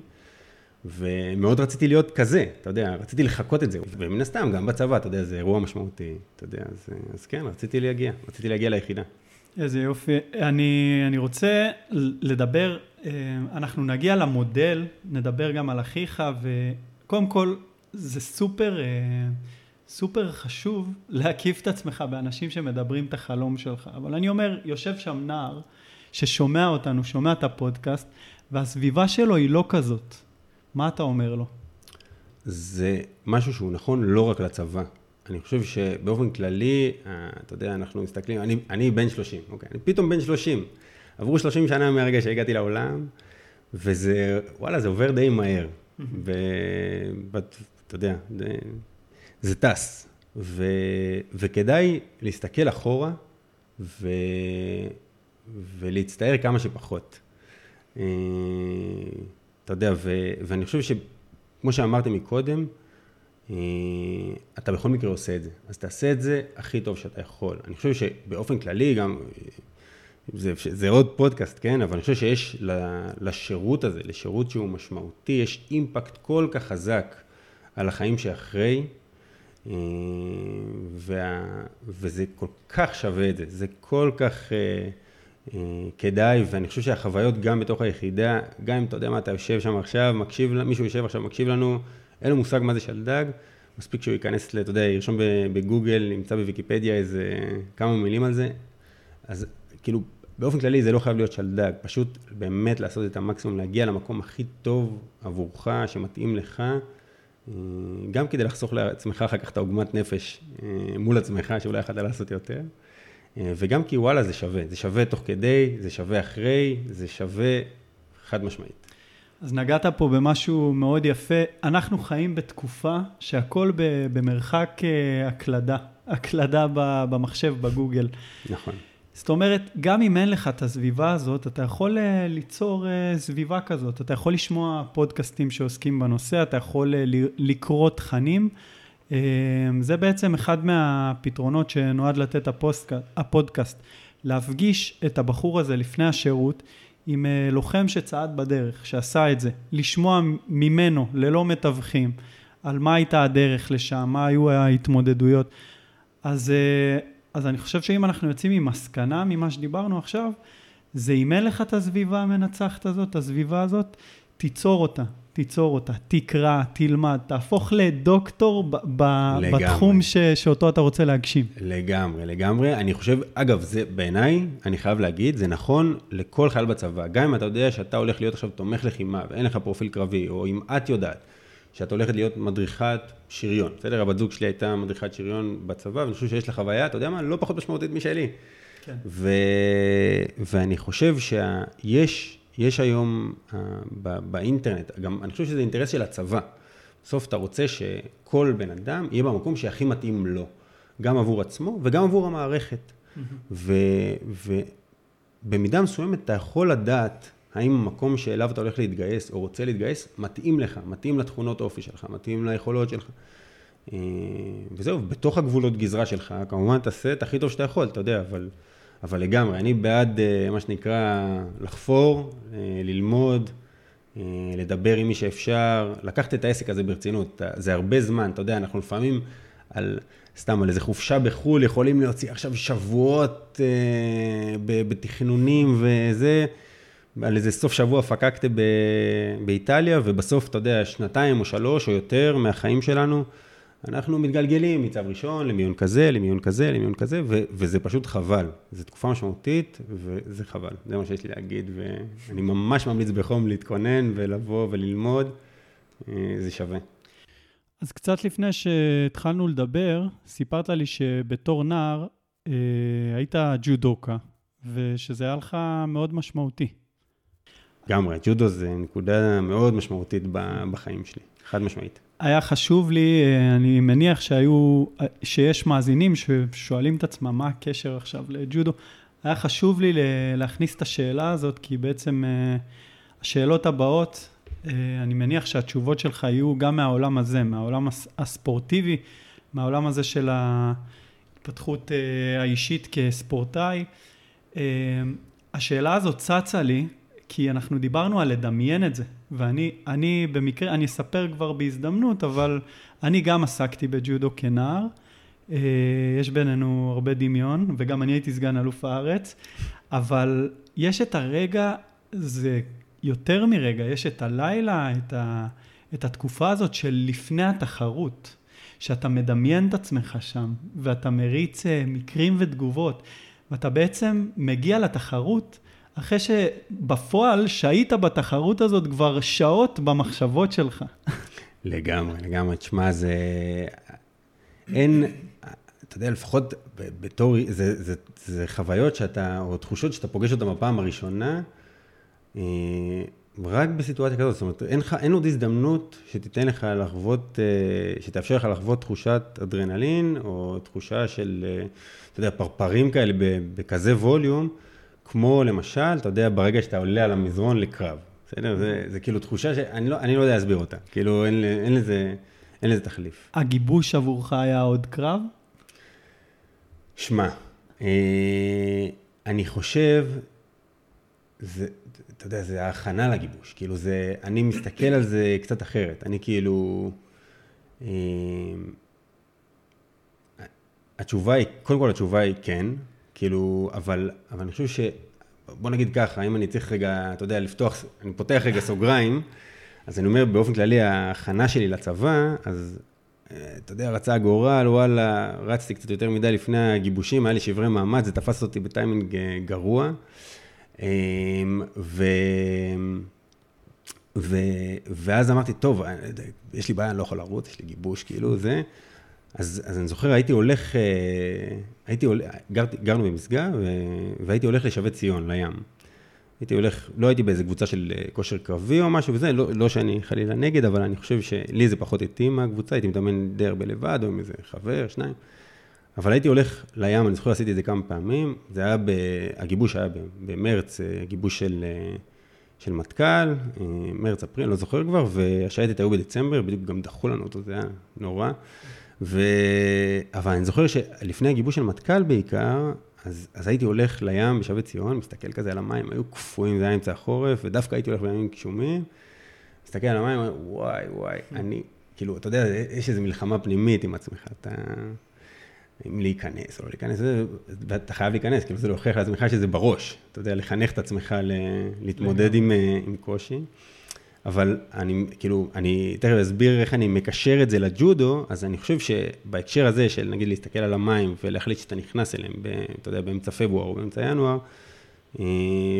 ומאוד רציתי להיות כזה, אתה יודע, רציתי לחקות את זה, ומן הסתם, גם בצבא, אתה יודע, זה אירוע משמעותי, אתה יודע, אז, אז כן, רציתי להגיע, רציתי להגיע ליחידה. איזה יופי. אני, אני רוצה לדבר, אנחנו נגיע למודל, נדבר גם על אחיך, וקודם כל, זה סופר, אה, סופר חשוב להקיף את עצמך באנשים שמדברים את החלום שלך. אבל אני אומר, יושב שם נער ששומע אותנו, שומע את הפודקאסט, והסביבה שלו היא לא כזאת. מה אתה אומר לו? זה משהו שהוא נכון לא רק לצבא. אני חושב שבאופן כללי, אה, אתה יודע, אנחנו מסתכלים, אני, אני בן 30, אוקיי? אני פתאום בן 30. עברו 30 שנה מהרגע שהגעתי לעולם, וזה, וואלה, זה עובר די מהר. ואתה יודע, זה, זה טס. ו, וכדאי להסתכל אחורה ו, ולהצטער כמה שפחות. אה, אתה יודע, ו, ואני חושב כמו שאמרתי מקודם, אה, אתה בכל מקרה עושה את זה. אז תעשה את זה הכי טוב שאתה יכול. אני חושב שבאופן כללי גם, זה, זה עוד פודקאסט, כן? אבל אני חושב שיש לשירות הזה, לשירות שהוא משמעותי, יש אימפקט כל כך חזק על החיים שאחרי, אה, וה, וזה כל כך שווה את זה, זה כל כך אה, אה, כדאי, ואני חושב שהחוויות גם בתוך היחידה, גם אם אתה יודע מה, אתה יושב שם עכשיו, מקשיב, מישהו יושב עכשיו, מקשיב לנו, אין לו מושג מה זה שלדג, מספיק שהוא ייכנס, אתה יודע, ירשום בגוגל, נמצא בוויקיפדיה איזה כמה מילים על זה, אז כאילו, באופן כללי זה לא חייב להיות שלדג, פשוט באמת לעשות את המקסימום, להגיע למקום הכי טוב עבורך, שמתאים לך, אה, גם כדי לחסוך לעצמך אחר כך את העוגמת נפש אה, מול עצמך, שאולי יכולת לעשות יותר, אה, וגם כי וואלה זה שווה, זה שווה תוך כדי, זה שווה אחרי, זה שווה חד משמעית. אז נגעת פה במשהו מאוד יפה. אנחנו חיים בתקופה שהכל במרחק הקלדה, הקלדה במחשב, בגוגל. נכון. זאת אומרת, גם אם אין לך את הסביבה הזאת, אתה יכול אה, ליצור אה, סביבה כזאת. אתה יכול לשמוע פודקאסטים שעוסקים בנושא, אתה יכול אה, לקרוא תכנים. זה בעצם אחד מהפתרונות שנועד לתת הפודקאסט, להפגיש את הבחור הזה לפני השירות עם לוחם שצעד בדרך, שעשה את זה, לשמוע ממנו ללא מתווכים על מה הייתה הדרך לשם, מה היו ההתמודדויות. אז אז אני חושב שאם אנחנו יוצאים עם מסקנה ממה שדיברנו עכשיו, זה אם אין לך את הסביבה המנצחת הזאת, את הסביבה הזאת, תיצור אותה, תיצור אותה, תקרא, תלמד, תהפוך לדוקטור ב- ב- בתחום ש- שאותו אתה רוצה להגשים. לגמרי, לגמרי. אני חושב, אגב, זה בעיניי, אני חייב להגיד, זה נכון לכל חייל בצבא. גם אם אתה יודע שאתה הולך להיות עכשיו תומך לחימה ואין לך פרופיל קרבי, או אם את יודעת שאת הולכת להיות מדריכת שריון. בסדר, הבת זוג שלי הייתה מדריכת שריון בצבא, ואני חושב שיש לה חוויה, אתה יודע מה, לא פחות משמעותית משלי. כן. ו... ואני חושב שיש יש היום uh, ב... באינטרנט, גם אני חושב שזה אינטרס של הצבא. בסוף אתה רוצה שכל בן אדם יהיה במקום שהכי מתאים לו, גם עבור עצמו וגם עבור המערכת. Mm-hmm. ובמידה מסוימת אתה יכול לדעת האם המקום שאליו אתה הולך להתגייס או רוצה להתגייס, מתאים לך, מתאים לתכונות אופי שלך, מתאים ליכולות שלך. אה, וזהו, בתוך הגבולות גזרה שלך, כמובן תעשה את הכי טוב שאתה יכול, אתה יודע, אבל, אבל לגמרי, אני בעד אה, מה שנקרא לחפור, אה, ללמוד, לדבר עם מי שאפשר, לקחת את העסק הזה ברצינות, זה הרבה זמן, אתה יודע, אנחנו לפעמים על, סתם, על איזה חופשה בחו"ל, יכולים להוציא עכשיו שבועות בתכנונים וזה. על איזה סוף שבוע פקקטה ב... באיטליה, ובסוף, אתה יודע, שנתיים או שלוש או יותר מהחיים שלנו, אנחנו מתגלגלים מצו ראשון למיון כזה, למיון כזה, למיון כזה, ו... וזה פשוט חבל. זו תקופה משמעותית, וזה חבל. זה מה שיש לי להגיד, ואני ממש ממליץ בחום להתכונן ולבוא וללמוד, אה, זה שווה. אז קצת לפני שהתחלנו לדבר, סיפרת לי שבתור נער אה, היית ג'ודוקה, ושזה היה לך מאוד משמעותי. לגמרי, ג'ודו זה נקודה מאוד משמעותית בחיים שלי, חד משמעית. היה חשוב לי, אה, אני מניח שהיו, שיש מאזינים ששואלים את עצמם מה הקשר עכשיו לג'ודו. היה חשוב לי להכניס את השאלה הזאת, כי בעצם אה, השאלות הבאות, אה, אני מניח שהתשובות שלך יהיו גם מהעולם הזה, מהעולם הספורטיבי, מהעולם הזה של ההתפתחות האישית כספורטאי. השאלה הזאת צצה לי, כי אנחנו דיברנו על לדמיין את זה, ואני אני במקרה, אני אספר כבר בהזדמנות, אבל אני גם עסקתי בג'ודו כנער. אה, יש בינינו הרבה דמיון, וגם אני הייתי סגן אלוף הארץ, אבל יש את הרגע, זה יותר מרגע, יש את הלילה, את, ה, את התקופה הזאת של לפני התחרות, שאתה מדמיין את עצמך שם, ואתה מריץ אה, מקרים ותגובות, ואתה בעצם מגיע לתחרות, אחרי שבפועל שהית בתחרות הזאת כבר שעות במחשבות שלך. לגמרי, לגמרי. תשמע, זה... אין... אתה יודע, לפחות בתור... זה, זה, זה חוויות שאתה, או תחושות שאתה פוגש אותן בפעם הראשונה, אה, רק בסיטואציה כזאת. זאת אומרת, אין, אין עוד הזדמנות שתיתן לך לחוות, אה, שתאפשר לך לחוות תחושת אדרנלין, או תחושה של, אה, אתה יודע, פרפרים כאלה בכזה ווליום. כמו למשל, אתה יודע, ברגע שאתה עולה על המזרון לקרב. בסדר? זה, זה כאילו תחושה שאני לא, לא יודע להסביר אותה. כאילו, אין, אין, לזה, אין לזה תחליף. הגיבוש עבורך היה עוד קרב? שמע, אה, אני חושב, זה, אתה יודע, זה ההכנה לגיבוש. כאילו, זה, אני מסתכל על זה קצת אחרת. אני כאילו... אה, התשובה היא, קודם כל התשובה היא כן, כאילו, אבל, אבל אני חושב ש... בוא נגיד ככה, אם אני צריך רגע, אתה יודע, לפתוח, אני פותח רגע סוגריים, אז אני אומר, באופן כללי, ההכנה שלי לצבא, אז אה, אתה יודע, רצה הגורל, וואלה, רצתי קצת יותר מדי לפני הגיבושים, היה לי שברי מאמץ, זה תפס אותי בטיימינג אה, גרוע. אמ, ו... ו... ואז אמרתי, טוב, אה, יש לי בעיה, אני לא יכול לרוץ, יש לי גיבוש, כאילו, זה. אז, אז אני זוכר, הייתי הולך, אה, הייתי הולך, גר, גרנו במשגב, והייתי הולך לשבת ציון, לים. הייתי הולך, לא הייתי באיזה קבוצה של אה, כושר קרבי או משהו וזה, לא, לא שאני חלילה נגד, אבל אני חושב שלי זה פחות התאים מהקבוצה, הייתי מתאמן די הרבה לבד, או עם איזה חבר, שניים. אבל הייתי הולך לים, אני זוכר, עשיתי את זה כמה פעמים, זה היה, ב, הגיבוש היה במרץ, אה, גיבוש של, של מטכ"ל, מרץ, אפריל, לא זוכר כבר, והשייטת היו בדצמבר, בדיוק גם דחו לנו אותו, זה היה נורא. ו... אבל אני זוכר שלפני הגיבוש של מטכ"ל בעיקר, אז, אז הייתי הולך לים בשבי ציון, מסתכל כזה על המים, היו קפואים, זה היה אמצע החורף, ודווקא הייתי הולך בימים גשומים, מסתכל על המים, וואי, וואי, אני, כאילו, אתה יודע, יש איזו מלחמה פנימית עם עצמך, אתה... אם להיכנס או לא להיכנס, אתה חייב להיכנס, כאילו זה להוכיח לעצמך שזה בראש, אתה יודע, לחנך את עצמך ל... להתמודד עם, אה, עם קושי. אבל אני, כאילו, אני תכף אסביר איך אני מקשר את זה לג'ודו, אז אני חושב שבהקשר הזה של נגיד להסתכל על המים ולהחליט שאתה נכנס אליהם, ב, אתה יודע, באמצע פברואר או באמצע ינואר, אה,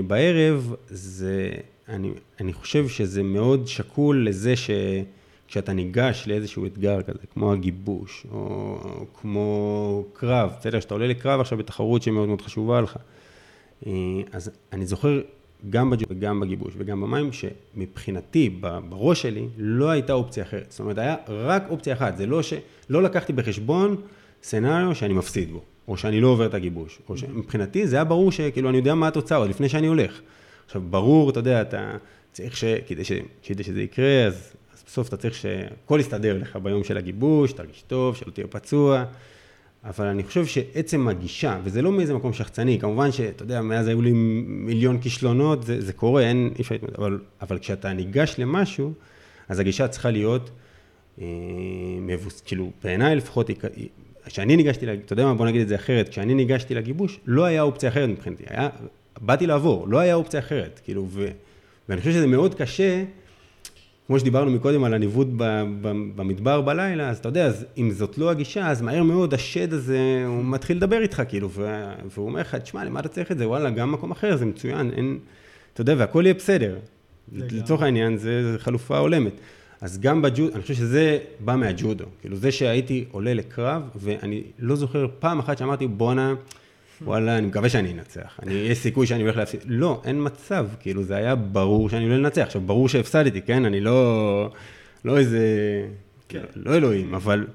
בערב, זה, אני, אני חושב שזה מאוד שקול לזה שכשאתה ניגש לאיזשהו אתגר כזה, כמו הגיבוש, או, כמו קרב, בסדר, שאתה עולה לקרב עכשיו בתחרות שהיא מאוד מאוד חשובה לך. אה, אז אני זוכר גם בג'ו וגם בגיבוש וגם במים, שמבחינתי, בראש שלי, לא הייתה אופציה אחרת. זאת אומרת, היה רק אופציה אחת. זה לא ש... לא לקחתי בחשבון סצנריו שאני מפסיד בו, או שאני לא עובר את הגיבוש. או שמבחינתי זה היה ברור שכאילו אני יודע מה התוצאה עוד לפני שאני הולך. עכשיו, ברור, אתה יודע, אתה צריך ש... כדי, ש... כדי שזה יקרה, אז, אז בסוף אתה צריך שהכל יסתדר לך ביום של הגיבוש, תרגיש טוב, שלא תהיה פצוע. אבל אני חושב שעצם הגישה, וזה לא מאיזה מקום שחצני, כמובן שאתה יודע, מאז היו לי מיליון כישלונות, זה, זה קורה, אין, אי אפשר להתמודד, אבל, אבל כשאתה ניגש למשהו, אז הגישה צריכה להיות אה, מבוס, כאילו, בעיניי לפחות, כשאני ניגשתי, אתה יודע מה, בוא נגיד את זה אחרת, כשאני ניגשתי לגיבוש, לא היה אופציה אחרת מבחינתי, היה, באתי לעבור, לא היה אופציה אחרת, כאילו, ו, ואני חושב שזה מאוד קשה, כמו שדיברנו מקודם על הניווט במדבר בלילה, אז אתה יודע, אז אם זאת לא הגישה, אז מהר מאוד השד הזה, הוא מתחיל לדבר איתך, כאילו, והוא אומר לך, תשמע, למה אתה צריך את זה? וואלה, גם מקום אחר, זה מצוין, אין, אתה יודע, והכל יהיה בסדר. לצורך העניין, זה, זה חלופה הולמת. אז גם בג'ודו, אני חושב שזה בא מהג'ודו. כאילו, זה שהייתי עולה לקרב, ואני לא זוכר פעם אחת שאמרתי, בואנה, וואלה, אני מקווה שאני אנצח. אני, יש סיכוי שאני הולך להפסיד. לא, אין מצב, כאילו, זה היה ברור שאני הולך לנצח. עכשיו, ברור שהפסדתי, כן? אני לא, לא איזה, כן. לא אלוהים, אבל,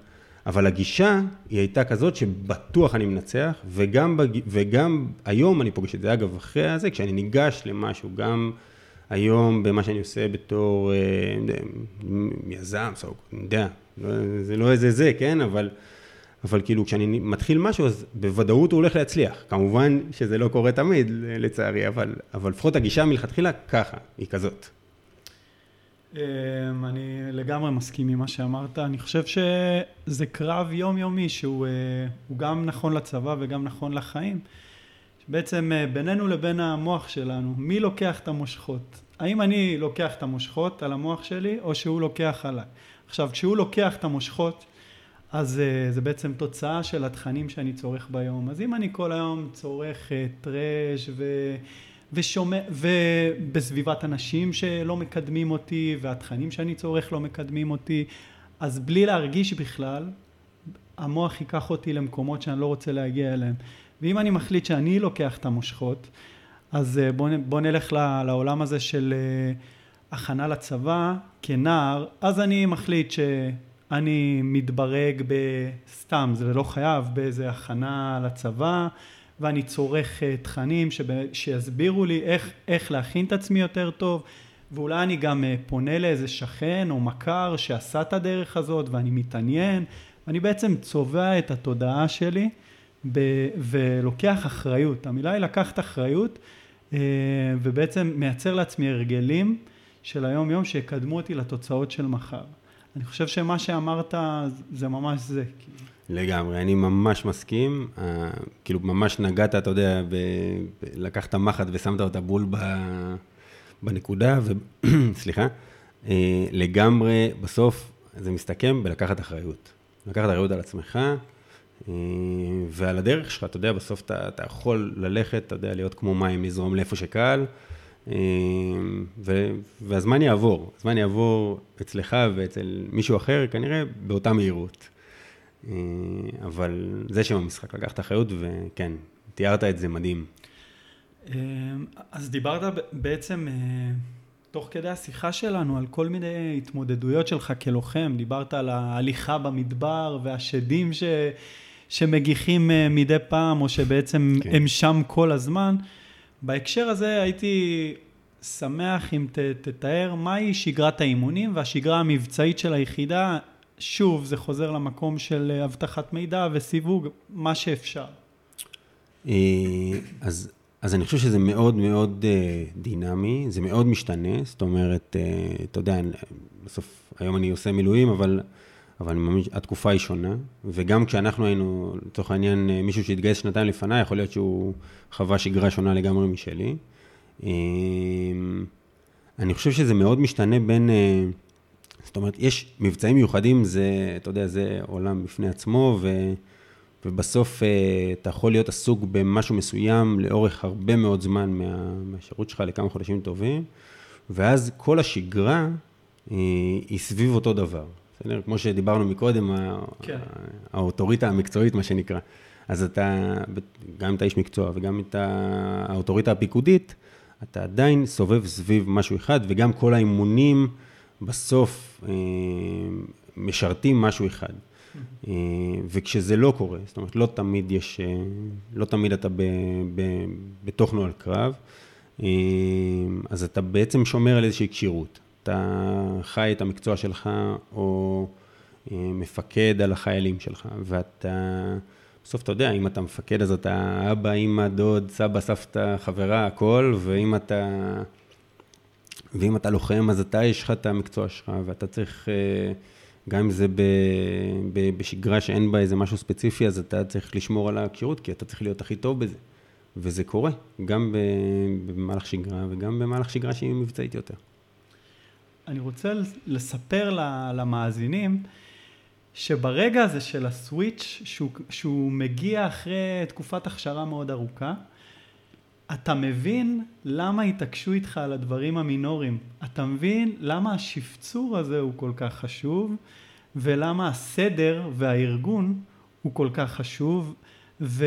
אבל הגישה היא הייתה כזאת שבטוח אני מנצח, וגם, בג... וגם היום אני פוגש את זה, אגב, אחרי הזה, כשאני ניגש למשהו, גם היום במה שאני עושה בתור אה, יזם, סוג, אני יודע, לא, זה לא איזה זה, כן? אבל... אבל כאילו כשאני מתחיל משהו אז בוודאות הוא הולך להצליח. כמובן שזה לא קורה תמיד לצערי, אבל, אבל לפחות הגישה מלכתחילה ככה, היא כזאת. אמ, אני לגמרי מסכים עם מה שאמרת, אני חושב שזה קרב יומיומי שהוא אה, גם נכון לצבא וגם נכון לחיים. בעצם אה, בינינו לבין המוח שלנו, מי לוקח את המושכות? האם אני לוקח את המושכות על המוח שלי או שהוא לוקח עליי? עכשיו כשהוא לוקח את המושכות אז uh, זה בעצם תוצאה של התכנים שאני צורך ביום. אז אם אני כל היום צורך uh, טרש ו... ושומע, ובסביבת אנשים שלא מקדמים אותי, והתכנים שאני צורך לא מקדמים אותי, אז בלי להרגיש בכלל, המוח ייקח אותי למקומות שאני לא רוצה להגיע אליהם. ואם אני מחליט שאני לוקח את המושכות, אז uh, בוא, בוא נלך לעולם הזה של הכנה לצבא כנער, אז אני מחליט ש... אני מתברג בסתם, זה לא חייב, באיזה הכנה לצבא, ואני צורך אה, תכנים שיסבירו לי איך, איך להכין את עצמי יותר טוב, ואולי אני גם אה, פונה לאיזה שכן או מכר שעשה את הדרך הזאת ואני מתעניין, ואני בעצם צובע את התודעה שלי ב- ולוקח אחריות. המילה היא לקחת אחריות, אה, ובעצם מייצר לעצמי הרגלים של היום יום שיקדמו אותי לתוצאות של מחר. אני חושב שמה שאמרת זה ממש זה. לגמרי, אני ממש מסכים, uh, כאילו ממש נגעת, אתה יודע, ב, ב, לקחת מחט ושמת אותה בול ב, בנקודה, ו... סליחה, uh, לגמרי, בסוף זה מסתכם בלקחת אחריות. לקחת אחריות על עצמך uh, ועל הדרך שלך, אתה יודע, בסוף אתה, אתה יכול ללכת, אתה יודע, להיות כמו מים, לזרום לאיפה שקל, ו, והזמן יעבור, הזמן יעבור אצלך ואצל מישהו אחר, כנראה באותה מהירות. אה, אבל זה שם המשחק, לקחת אחריות, וכן, תיארת את זה מדהים. אה, אז דיברת בעצם אה, תוך כדי השיחה שלנו על כל מיני התמודדויות שלך כלוחם, דיברת על ההליכה במדבר והשדים ש... שמגיחים מדי פעם, או שבעצם כן. הם שם כל הזמן. בהקשר הזה הייתי שמח אם ת, תתאר מהי שגרת האימונים והשגרה המבצעית של היחידה, שוב, זה חוזר למקום של אה, אבטחת מידע וסיווג, מה שאפשר. אה, אז, אז אני חושב שזה מאוד מאוד אה, דינמי, זה מאוד משתנה, זאת אומרת, אתה יודע, בסוף, היום אני עושה מילואים, אבל, אבל ממש, התקופה היא שונה, וגם כשאנחנו היינו, לצורך העניין, מישהו שהתגייס שנתיים לפניי, יכול להיות שהוא חווה שגרה שונה לגמרי משלי. אני חושב שזה מאוד משתנה בין... זאת אומרת, יש מבצעים מיוחדים, זה, אתה יודע, זה עולם בפני עצמו, ו, ובסוף אה, אתה יכול להיות עסוק במשהו מסוים לאורך הרבה מאוד זמן מה, מהשירות שלך לכמה חודשים טובים, ואז כל השגרה אה, היא סביב אותו דבר. בסדר? כמו שדיברנו מקודם, כן. האוטוריטה המקצועית, מה שנקרא. אז אתה, גם אם אתה איש מקצוע וגם אם אתה האוטוריטה הפיקודית, אתה עדיין סובב סביב משהו אחד, וגם כל האימונים, בסוף אה, משרתים משהו אחד. אה, וכשזה לא קורה, זאת אומרת, לא תמיד יש, אה, לא תמיד אתה ב, ב, בתוך נוהל קרב, אז אתה בעצם שומר על איזושהי כשירות. אתה חי את המקצוע שלך, או מפקד על החיילים שלך, ואתה, בסוף אתה יודע, אם אתה מפקד אז אתה אבא, אמא, דוד, סבא, סבתא, חברה, הכל, ואם אתה... ואם אתה לוחם, אז אתה, יש לך את המקצוע שלך, ואתה צריך, אה, גם אם זה ב, ב, בשגרה שאין בה איזה משהו ספציפי, אז אתה צריך לשמור על הכשירות, כי אתה צריך להיות הכי טוב בזה. וזה קורה, גם במהלך שגרה וגם במהלך שגרה שהיא מבצעית יותר. אני רוצה לספר למאזינים שברגע הזה של הסוויץ', שהוא, שהוא מגיע אחרי תקופת הכשרה מאוד ארוכה, אתה מבין למה התעקשו איתך על הדברים המינוריים. אתה מבין למה השפצור הזה הוא כל כך חשוב, ולמה הסדר והארגון הוא כל כך חשוב, ו...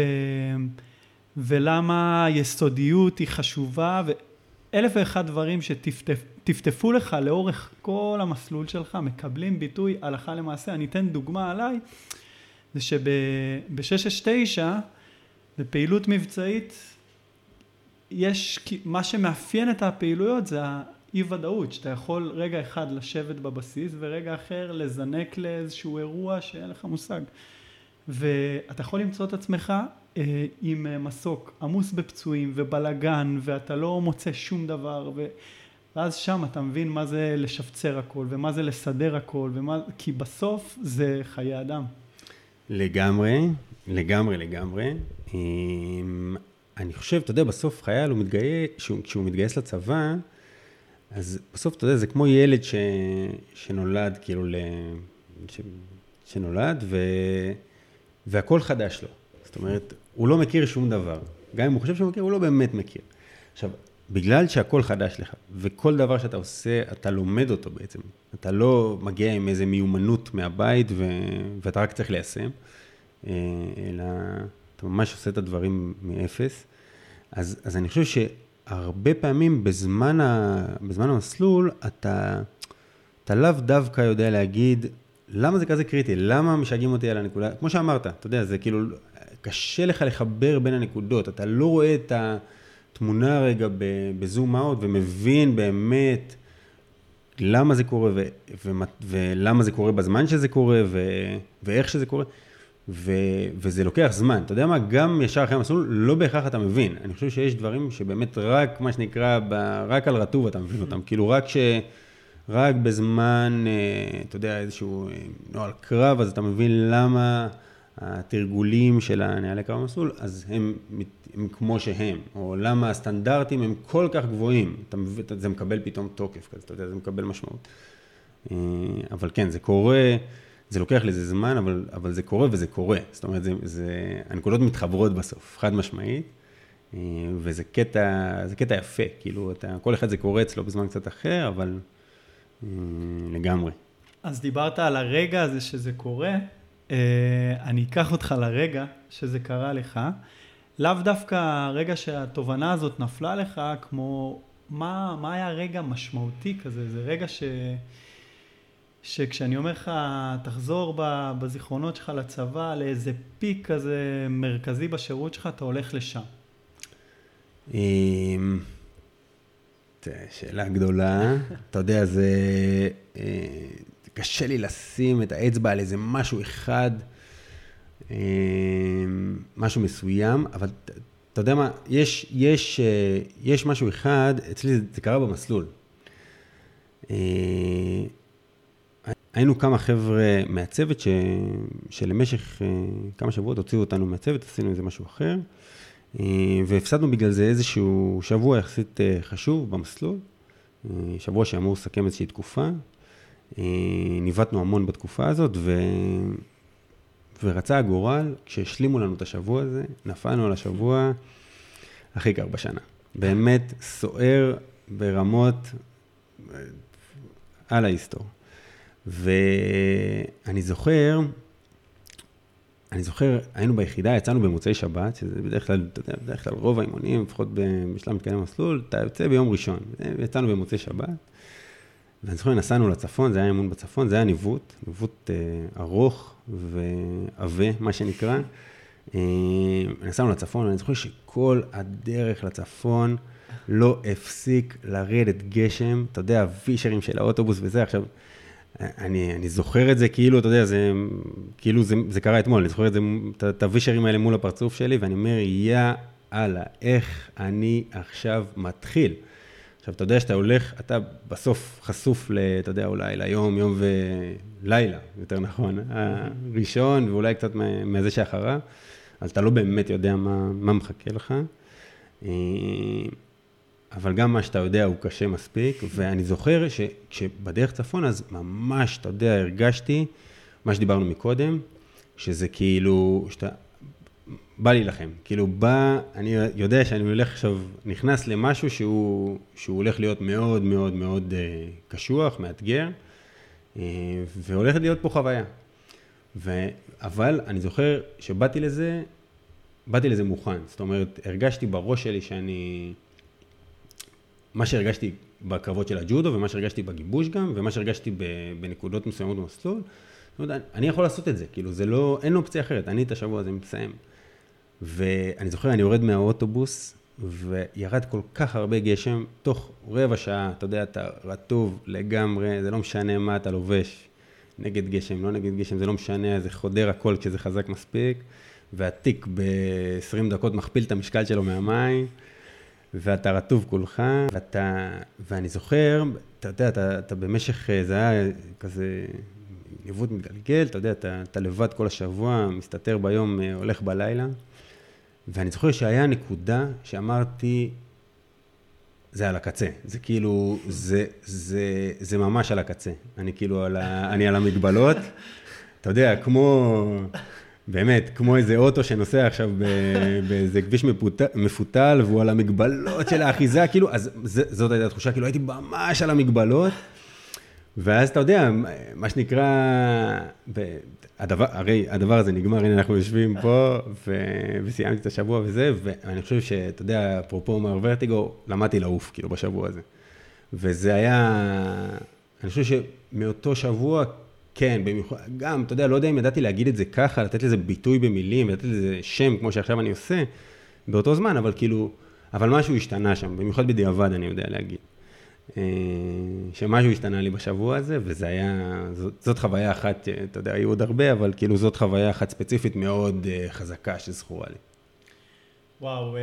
ולמה היסודיות היא חשובה, ואלף ואחד דברים שטפטפו לך לאורך כל המסלול שלך, מקבלים ביטוי הלכה למעשה. אני אתן דוגמה עליי, זה שב-669, בפעילות מבצעית, יש, מה שמאפיין את הפעילויות זה האי ודאות, שאתה יכול רגע אחד לשבת בבסיס ורגע אחר לזנק לאיזשהו אירוע שאין לך מושג. ואתה יכול למצוא את עצמך אה, עם אה, מסוק עמוס בפצועים ובלגן ואתה לא מוצא שום דבר ו... ואז שם אתה מבין מה זה לשפצר הכל ומה זה לסדר הכל ומה... כי בסוף זה חיי אדם. לגמרי, לגמרי, לגמרי. אני חושב, אתה יודע, בסוף חייל הוא מתגייס, כשהוא מתגייס לצבא, אז בסוף, אתה יודע, זה כמו ילד ש, שנולד, כאילו, ל, ש, שנולד, ו, והכל חדש לו. זאת אומרת, הוא לא מכיר שום דבר. גם אם הוא חושב שהוא מכיר, הוא לא באמת מכיר. עכשיו, בגלל שהכל חדש לך, וכל דבר שאתה עושה, אתה לומד אותו בעצם. אתה לא מגיע עם איזה מיומנות מהבית, ו... ואתה רק צריך ליישם, אה, אלא אתה ממש עושה את הדברים מאפס. אז, אז אני חושב שהרבה פעמים בזמן, ה, בזמן המסלול, אתה, אתה לאו דווקא יודע להגיד, למה זה כזה קריטי? למה משגעים אותי על הנקודה? כמו שאמרת, אתה יודע, זה כאילו, קשה לך לחבר בין הנקודות, אתה לא רואה את התמונה רגע בזום אאוט ומבין באמת למה זה קורה, ו, ו, ולמה זה קורה בזמן שזה קורה, ו, ואיך שזה קורה, ו, וזה לוקח זמן. אתה יודע מה, גם ישר אחרי המסלול, לא בהכרח אתה מבין. אני חושב שיש דברים שבאמת רק, מה שנקרא, ב, רק על רטוב אתה מבין אותם. כאילו, רק ש... רק בזמן, אה, אתה יודע, איזשהו אה, נוהל קרב, אז אתה מבין למה התרגולים של הנהלי קרב במסלול, אז הם, הם כמו שהם, או למה הסטנדרטים הם כל כך גבוהים, אתה זה מקבל פתאום תוקף כזה, אתה יודע, זה מקבל משמעות. אה, אבל כן, זה קורה, זה לוקח לזה זמן, אבל, אבל זה קורה וזה קורה. זאת אומרת, זה, זה, הנקודות מתחברות בסוף, חד משמעית, וזה קטע, זה קטע יפה, כאילו, אתה, כל אחד זה קורה אצלו בזמן קצת אחר, אבל... לגמרי. אז דיברת על הרגע הזה שזה קורה, אה, אני אקח אותך לרגע שזה קרה לך. לאו דווקא הרגע שהתובנה הזאת נפלה לך, כמו מה, מה היה רגע משמעותי כזה, זה רגע ש... שכשאני אומר לך, תחזור בזיכרונות שלך לצבא, לאיזה פיק כזה מרכזי בשירות שלך, אתה הולך לשם. אמ, שאלה גדולה. אתה יודע, זה... אה, קשה לי לשים את האצבע על איזה משהו אחד, אה, משהו מסוים, אבל אתה יודע מה, יש, יש, אה, יש משהו אחד, אצלי זה קרה במסלול. היינו כמה חבר'ה מהצוות ש, שלמשך כמה שבועות הוציאו אותנו מהצוות, עשינו איזה משהו אחר. אה, והפסדנו בגלל זה איזשהו שבוע יחסית אה, חשוב במסלול, אה, שבוע שאמור לסכם איזושהי תקופה. ניווטנו המון בתקופה הזאת, ו... ורצה הגורל, כשהשלימו לנו את השבוע הזה, נפלנו על השבוע הכי קר בשנה. באמת סוער ברמות על ההיסטור. ואני זוכר, אני זוכר, היינו ביחידה, יצאנו במוצאי שבת, שזה בדרך כלל, אתה יודע, בדרך כלל רוב האימונים, לפחות בשלב מתקדם המסלול, אתה יוצא ביום ראשון. יצאנו במוצאי שבת, ואני זוכר, נסענו לצפון, זה היה אימון בצפון, זה היה ניווט, ניווט אה, ארוך ועבה, מה שנקרא. אה, נסענו לצפון, ואני זוכר שכל הדרך לצפון לא הפסיק לרדת גשם, אתה יודע, הווישרים של האוטובוס וזה, עכשיו... אני, אני זוכר את זה כאילו, אתה יודע, זה כאילו זה, זה קרה אתמול, אני זוכר את זה, את הווישרים האלה מול הפרצוף שלי, ואני אומר, יא אללה, איך אני עכשיו מתחיל. עכשיו, אתה יודע שאתה הולך, אתה בסוף חשוף, ל, אתה יודע, אולי ליום, יום ולילה, יותר נכון, הראשון, ואולי קצת מזה שאחריו, אז אתה לא באמת יודע מה, מה מחכה לך. אה, אבל גם מה שאתה יודע הוא קשה מספיק, ואני זוכר שכשבדרך צפון, אז ממש, אתה יודע, הרגשתי, מה שדיברנו מקודם, שזה כאילו, שאתה, בא להילחם. כאילו, בא, אני יודע שאני הולך עכשיו, נכנס למשהו שהוא, שהוא הולך להיות מאוד מאוד מאוד uh, קשוח, מאתגר, uh, והולכת להיות פה חוויה. ו, אבל אני זוכר שבאתי לזה, באתי לזה מוכן. זאת אומרת, הרגשתי בראש שלי שאני... מה שהרגשתי בקרבות של הג'ודו, ומה שהרגשתי בגיבוש גם, ומה שהרגשתי בנקודות מסוימות במסלול, זאת אומרת, אני יכול לעשות את זה, כאילו זה לא, אין אופציה אחרת, אני את השבוע הזה מסיים. ואני זוכר, אני יורד מהאוטובוס, וירד כל כך הרבה גשם, תוך רבע שעה, אתה יודע, אתה רטוב לגמרי, זה לא משנה מה אתה לובש, נגד גשם, לא נגד גשם, זה לא משנה, זה חודר הכל כשזה חזק מספיק, והתיק ב-20 דקות מכפיל את המשקל שלו מהמים. ואתה רטוב כולך, ואתה, ואני זוכר, אתה יודע, אתה, אתה במשך, אה, זה היה כזה ניווט מתגלגל, אתה יודע, אתה, אתה לבד כל השבוע, מסתתר ביום, אה, הולך בלילה, ואני זוכר שהיה נקודה שאמרתי, זה על הקצה, זה כאילו, זה, זה, זה ממש על הקצה, אני כאילו על, ה, אני על המגבלות, אתה יודע, כמו... באמת, כמו איזה אוטו שנוסע עכשיו באיזה כביש מפותל, והוא על המגבלות של האחיזה, כאילו, אז זאת הייתה התחושה, כאילו הייתי ממש על המגבלות, ואז אתה יודע, מה שנקרא, הדבר, הרי הדבר הזה נגמר, הנה אנחנו יושבים פה, ו, וסיימתי את השבוע וזה, ואני חושב שאתה יודע, אפרופו מר ורטיגו, למדתי לעוף, כאילו, בשבוע הזה. וזה היה, אני חושב שמאותו שבוע, כן, במיוחד, גם, אתה יודע, לא יודע אם ידעתי להגיד את זה ככה, לתת לזה ביטוי במילים, לתת לזה שם, כמו שעכשיו אני עושה, באותו זמן, אבל כאילו, אבל משהו השתנה שם, במיוחד בדיעבד אני יודע להגיד. אה, שמשהו השתנה לי בשבוע הזה, וזה היה, זאת, זאת חוויה אחת, אתה יודע, היו עוד הרבה, אבל כאילו זאת חוויה אחת ספציפית מאוד אה, חזקה שזכורה לי. וואו,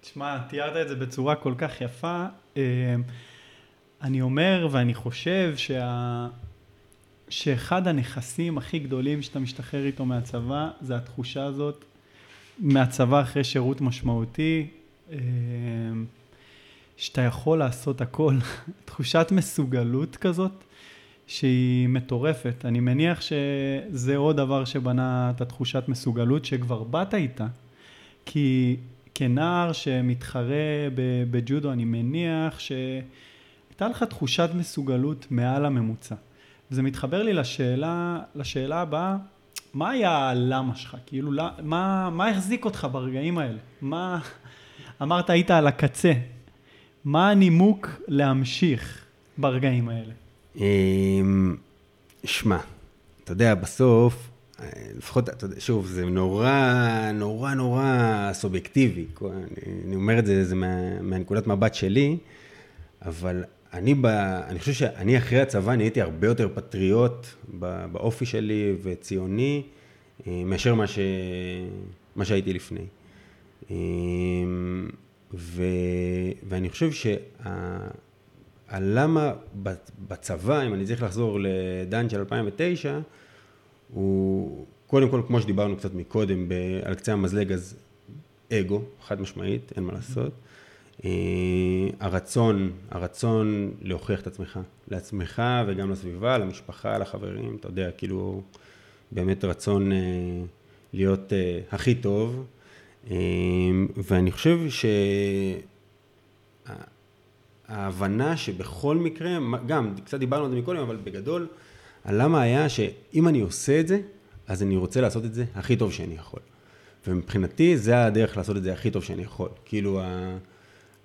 תשמע, תיארת את זה בצורה כל כך יפה. אני אומר ואני חושב שה... שאחד הנכסים הכי גדולים שאתה משתחרר איתו מהצבא, זה התחושה הזאת מהצבא אחרי שירות משמעותי, אה, שאתה יכול לעשות הכל, תחושת מסוגלות כזאת, שהיא מטורפת. אני מניח שזה עוד דבר שבנה את התחושת מסוגלות שכבר באת איתה, כי כנער שמתחרה בג'ודו, אני מניח שהייתה לך תחושת מסוגלות מעל הממוצע. וזה מתחבר לי לשאלה, לשאלה הבאה, מה היה הלמה שלך? כאילו, מה, מה החזיק אותך ברגעים האלה? מה... אמרת היית על הקצה. מה הנימוק להמשיך ברגעים האלה? אמ, שמע, אתה יודע, בסוף, לפחות, אתה יודע, שוב, זה נורא, נורא, נורא סובייקטיבי. אני, אני אומר את זה, זה מה, מהנקודת מבט שלי, אבל אני, ב, אני חושב שאני אחרי הצבא נהייתי הרבה יותר פטריוט באופי שלי וציוני אה, מאשר מה, ש, מה שהייתי לפני. ו, ואני חושב שהלמה בצבא, אם אני צריך לחזור לדן של 2009, הוא קודם כל, כמו שדיברנו קצת מקודם, על קצה המזלג, אז אגו, חד משמעית, אין מה לעשות. אה, הרצון, הרצון להוכיח את עצמך, לעצמך וגם לסביבה, למשפחה, לחברים, אתה יודע, כאילו, באמת רצון אה, להיות אה, הכי טוב, ואני חושב שההבנה שבכל מקרה, גם, קצת דיברנו על זה מקודם, אבל בגדול, הלמה היה שאם אני עושה את זה, אז אני רוצה לעשות את זה הכי טוב שאני יכול. ומבחינתי, זה הדרך לעשות את זה הכי טוב שאני יכול. כאילו,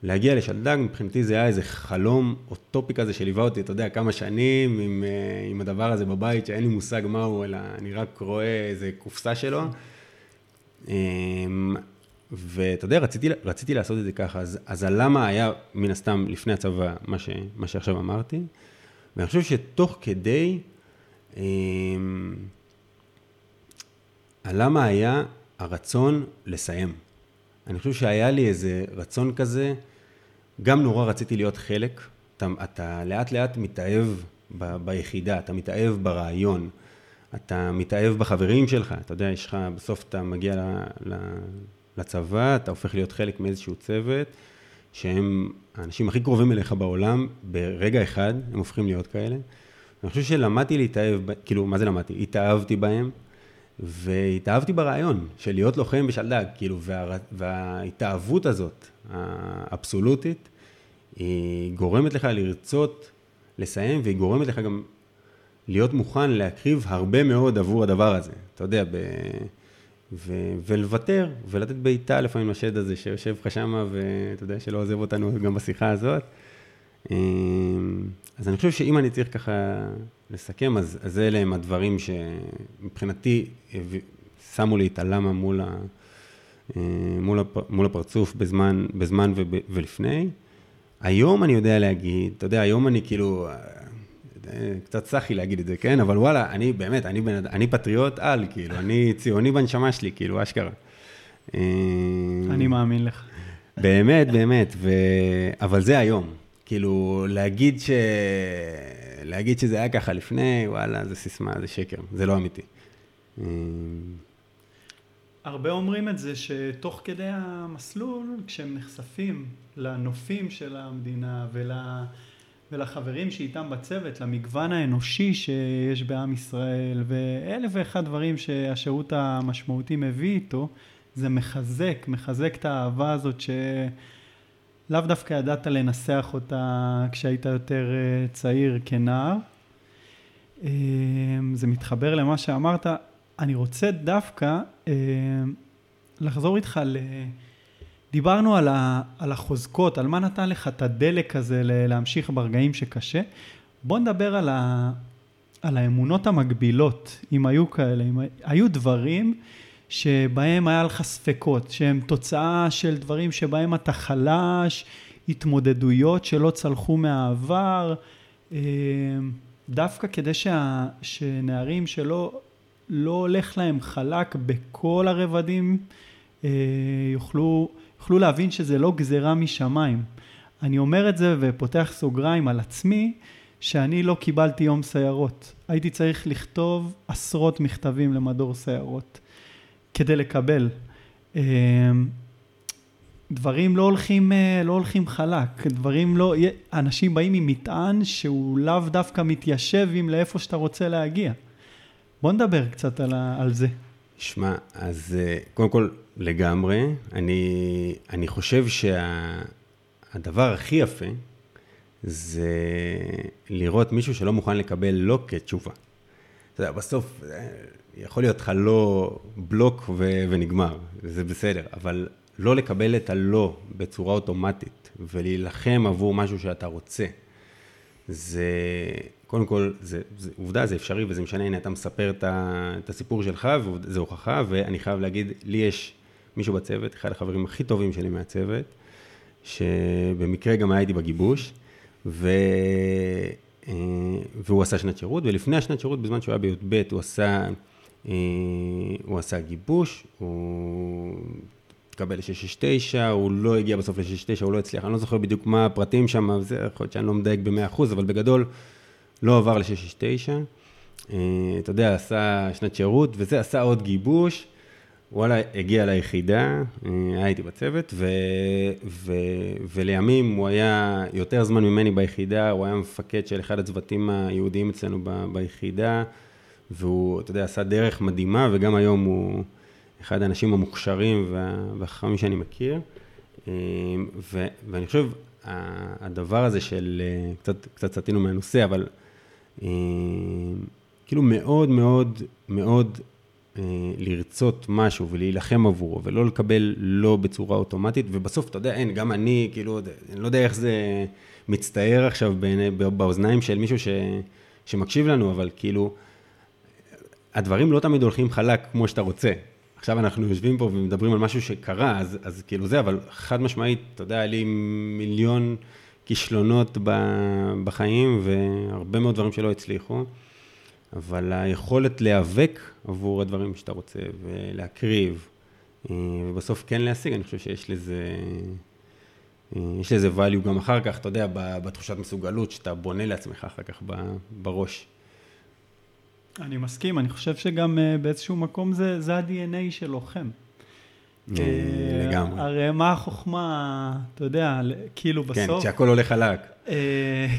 להגיע לשלדג, מבחינתי זה היה איזה חלום אוטופי כזה שליווה אותי, אתה יודע, כמה שנים עם, אה, עם הדבר הזה בבית, שאין לי מושג מהו, אלא אני רק רואה איזה קופסה שלו. אמ, ואתה יודע, רציתי, רציתי לעשות את זה ככה, אז, אז הלמה היה מן הסתם לפני הצבא, מה, ש, מה שעכשיו אמרתי, ואני חושב שתוך כדי, אמ, הלמה היה הרצון לסיים. אני חושב שהיה לי איזה רצון כזה, גם נורא רציתי להיות חלק, אתה, אתה לאט לאט מתאהב ב, ביחידה, אתה מתאהב ברעיון, אתה מתאהב בחברים שלך, אתה יודע, יש לך, בסוף אתה מגיע ל, ל, לצבא, אתה הופך להיות חלק מאיזשהו צוות, שהם האנשים הכי קרובים אליך בעולם, ברגע אחד הם הופכים להיות כאלה. אני חושב שלמדתי להתאהב, כאילו, מה זה למדתי? התאהבתי בהם, והתאהבתי ברעיון של להיות לוחם בשלדג, כאילו, וה, וההתאהבות הזאת, האבסולוטית, היא גורמת לך לרצות לסיים, והיא גורמת לך גם להיות מוכן להקריב הרבה מאוד עבור הדבר הזה. אתה יודע, ב... ו... ולוותר, ולתת בעיטה לפעמים לשד הזה שיושב לך שמה, ואתה יודע, שלא עוזב אותנו גם בשיחה הזאת. אמ, אז אני חושב שאם אני צריך ככה לסכם, אז, אז אלה הם הדברים שמבחינתי שמו לי את הלמה מול, ה, אה, מול, הפ, מול הפרצוף בזמן, בזמן וב, ולפני. היום אני יודע להגיד, אתה יודע, היום אני כאילו, קצת סאחי להגיד את זה, כן? אבל וואלה, אני באמת, אני, בן, אני פטריוט על, כאילו, אני ציוני בנשמה שלי, כאילו, אשכרה. אה, אני מאמין לך. באמת, באמת, ו... אבל זה היום. כאילו, להגיד, ש... להגיד שזה היה ככה לפני, וואלה, זה סיסמה, זה שקר, זה לא אמיתי. הרבה אומרים את זה שתוך כדי המסלול, כשהם נחשפים לנופים של המדינה ול... ולחברים שאיתם בצוות, למגוון האנושי שיש בעם ישראל, ואלף ואחד דברים שהשירות המשמעותי מביא איתו, זה מחזק, מחזק את האהבה הזאת ש... לאו דווקא ידעת לנסח אותה כשהיית יותר אה, צעיר כנער. אה, זה מתחבר למה שאמרת. אני רוצה דווקא אה, לחזור איתך ל... דיברנו על, ה... על החוזקות, על מה נתן לך את הדלק הזה להמשיך ברגעים שקשה. בוא נדבר על, ה... על האמונות המקבילות, אם היו כאלה, אם היו דברים שבהם היה לך ספקות, שהם תוצאה של דברים שבהם אתה חלש, התמודדויות שלא צלחו מהעבר, אה, דווקא כדי שה, שנערים שלא לא הולך להם חלק בכל הרבדים, אה, יוכלו, יוכלו להבין שזה לא גזירה משמיים. אני אומר את זה ופותח סוגריים על עצמי, שאני לא קיבלתי יום סיירות. הייתי צריך לכתוב עשרות מכתבים למדור סיירות כדי לקבל. אה, דברים לא הולכים, אה, לא הולכים חלק, דברים לא, אנשים באים עם מטען שהוא לאו דווקא מתיישב עם לאיפה שאתה רוצה להגיע. בוא נדבר קצת על, על זה. שמע, אז אה, קודם כל, לגמרי, אני, אני חושב שהדבר שה, הכי יפה זה לראות מישהו שלא מוכן לקבל לא כתשובה. אתה יודע, בסוף אה, יכול להיות לך לא בלוק ו, ונגמר, זה בסדר, אבל לא לקבל את הלא בצורה אוטומטית ולהילחם עבור משהו שאתה רוצה. זה, קודם כל, זה, זה עובדה, זה אפשרי וזה משנה, הנה אתה מספר את, ה, את הסיפור שלך וזה הוכחה, ואני חייב להגיד, לי יש מישהו בצוות, אחד החברים הכי טובים שלי מהצוות, שבמקרה גם היה איתי בגיבוש, ו... אה, והוא עשה שנת שירות, ולפני השנת שירות, בזמן שהוא היה בי"ב, הוא עשה, אה, הוא עשה גיבוש, הוא התקבל ל-669, הוא לא הגיע בסוף ל-669, הוא לא הצליח, אני לא זוכר בדיוק מה הפרטים שם, זה יכול להיות שאני לא מדייק ב-100%, אבל בגדול לא עבר ל-669. אה, אתה יודע, עשה שנת שירות, וזה עשה עוד גיבוש. וואלה, הגיע ליחידה, אה, היה איתי בצוות, ו, ו, ולימים הוא היה יותר זמן ממני ביחידה, הוא היה מפקד של אחד הצוותים היהודיים אצלנו ב, ביחידה, והוא, אתה יודע, עשה דרך מדהימה, וגם היום הוא... אחד האנשים המוכשרים והחכמים שאני מכיר. אה, ו, ואני חושב, הדבר הזה של, קצת, קצת סטינו מהנושא, אבל כאילו מאוד מאוד מאוד לרצות משהו ולהילחם עבורו, ולא לקבל לא בצורה אוטומטית, ובסוף, אתה יודע, אין, גם אני, כאילו, אני לא יודע איך זה מצטער עכשיו באוזניים של מישהו ש, שמקשיב לנו, אבל כאילו, הדברים לא תמיד הולכים חלק כמו שאתה רוצה. עכשיו אנחנו יושבים פה ומדברים על משהו שקרה, אז, אז כאילו זה, אבל חד משמעית, אתה יודע, היה לי מיליון כישלונות בחיים והרבה מאוד דברים שלא הצליחו, אבל היכולת להיאבק עבור הדברים שאתה רוצה ולהקריב, אה, ובסוף כן להשיג, אני חושב שיש לזה... אה, יש לזה value גם אחר כך, אתה יודע, בתחושת מסוגלות, שאתה בונה לעצמך אחר כך בראש. אני מסכים, אני חושב שגם uh, באיזשהו מקום זה, זה ה-DNA של לוחם. אה, לגמרי. הרי מה החוכמה, אתה יודע, כאילו כן, בסוף... כן, שהכל הולך חלק. Uh,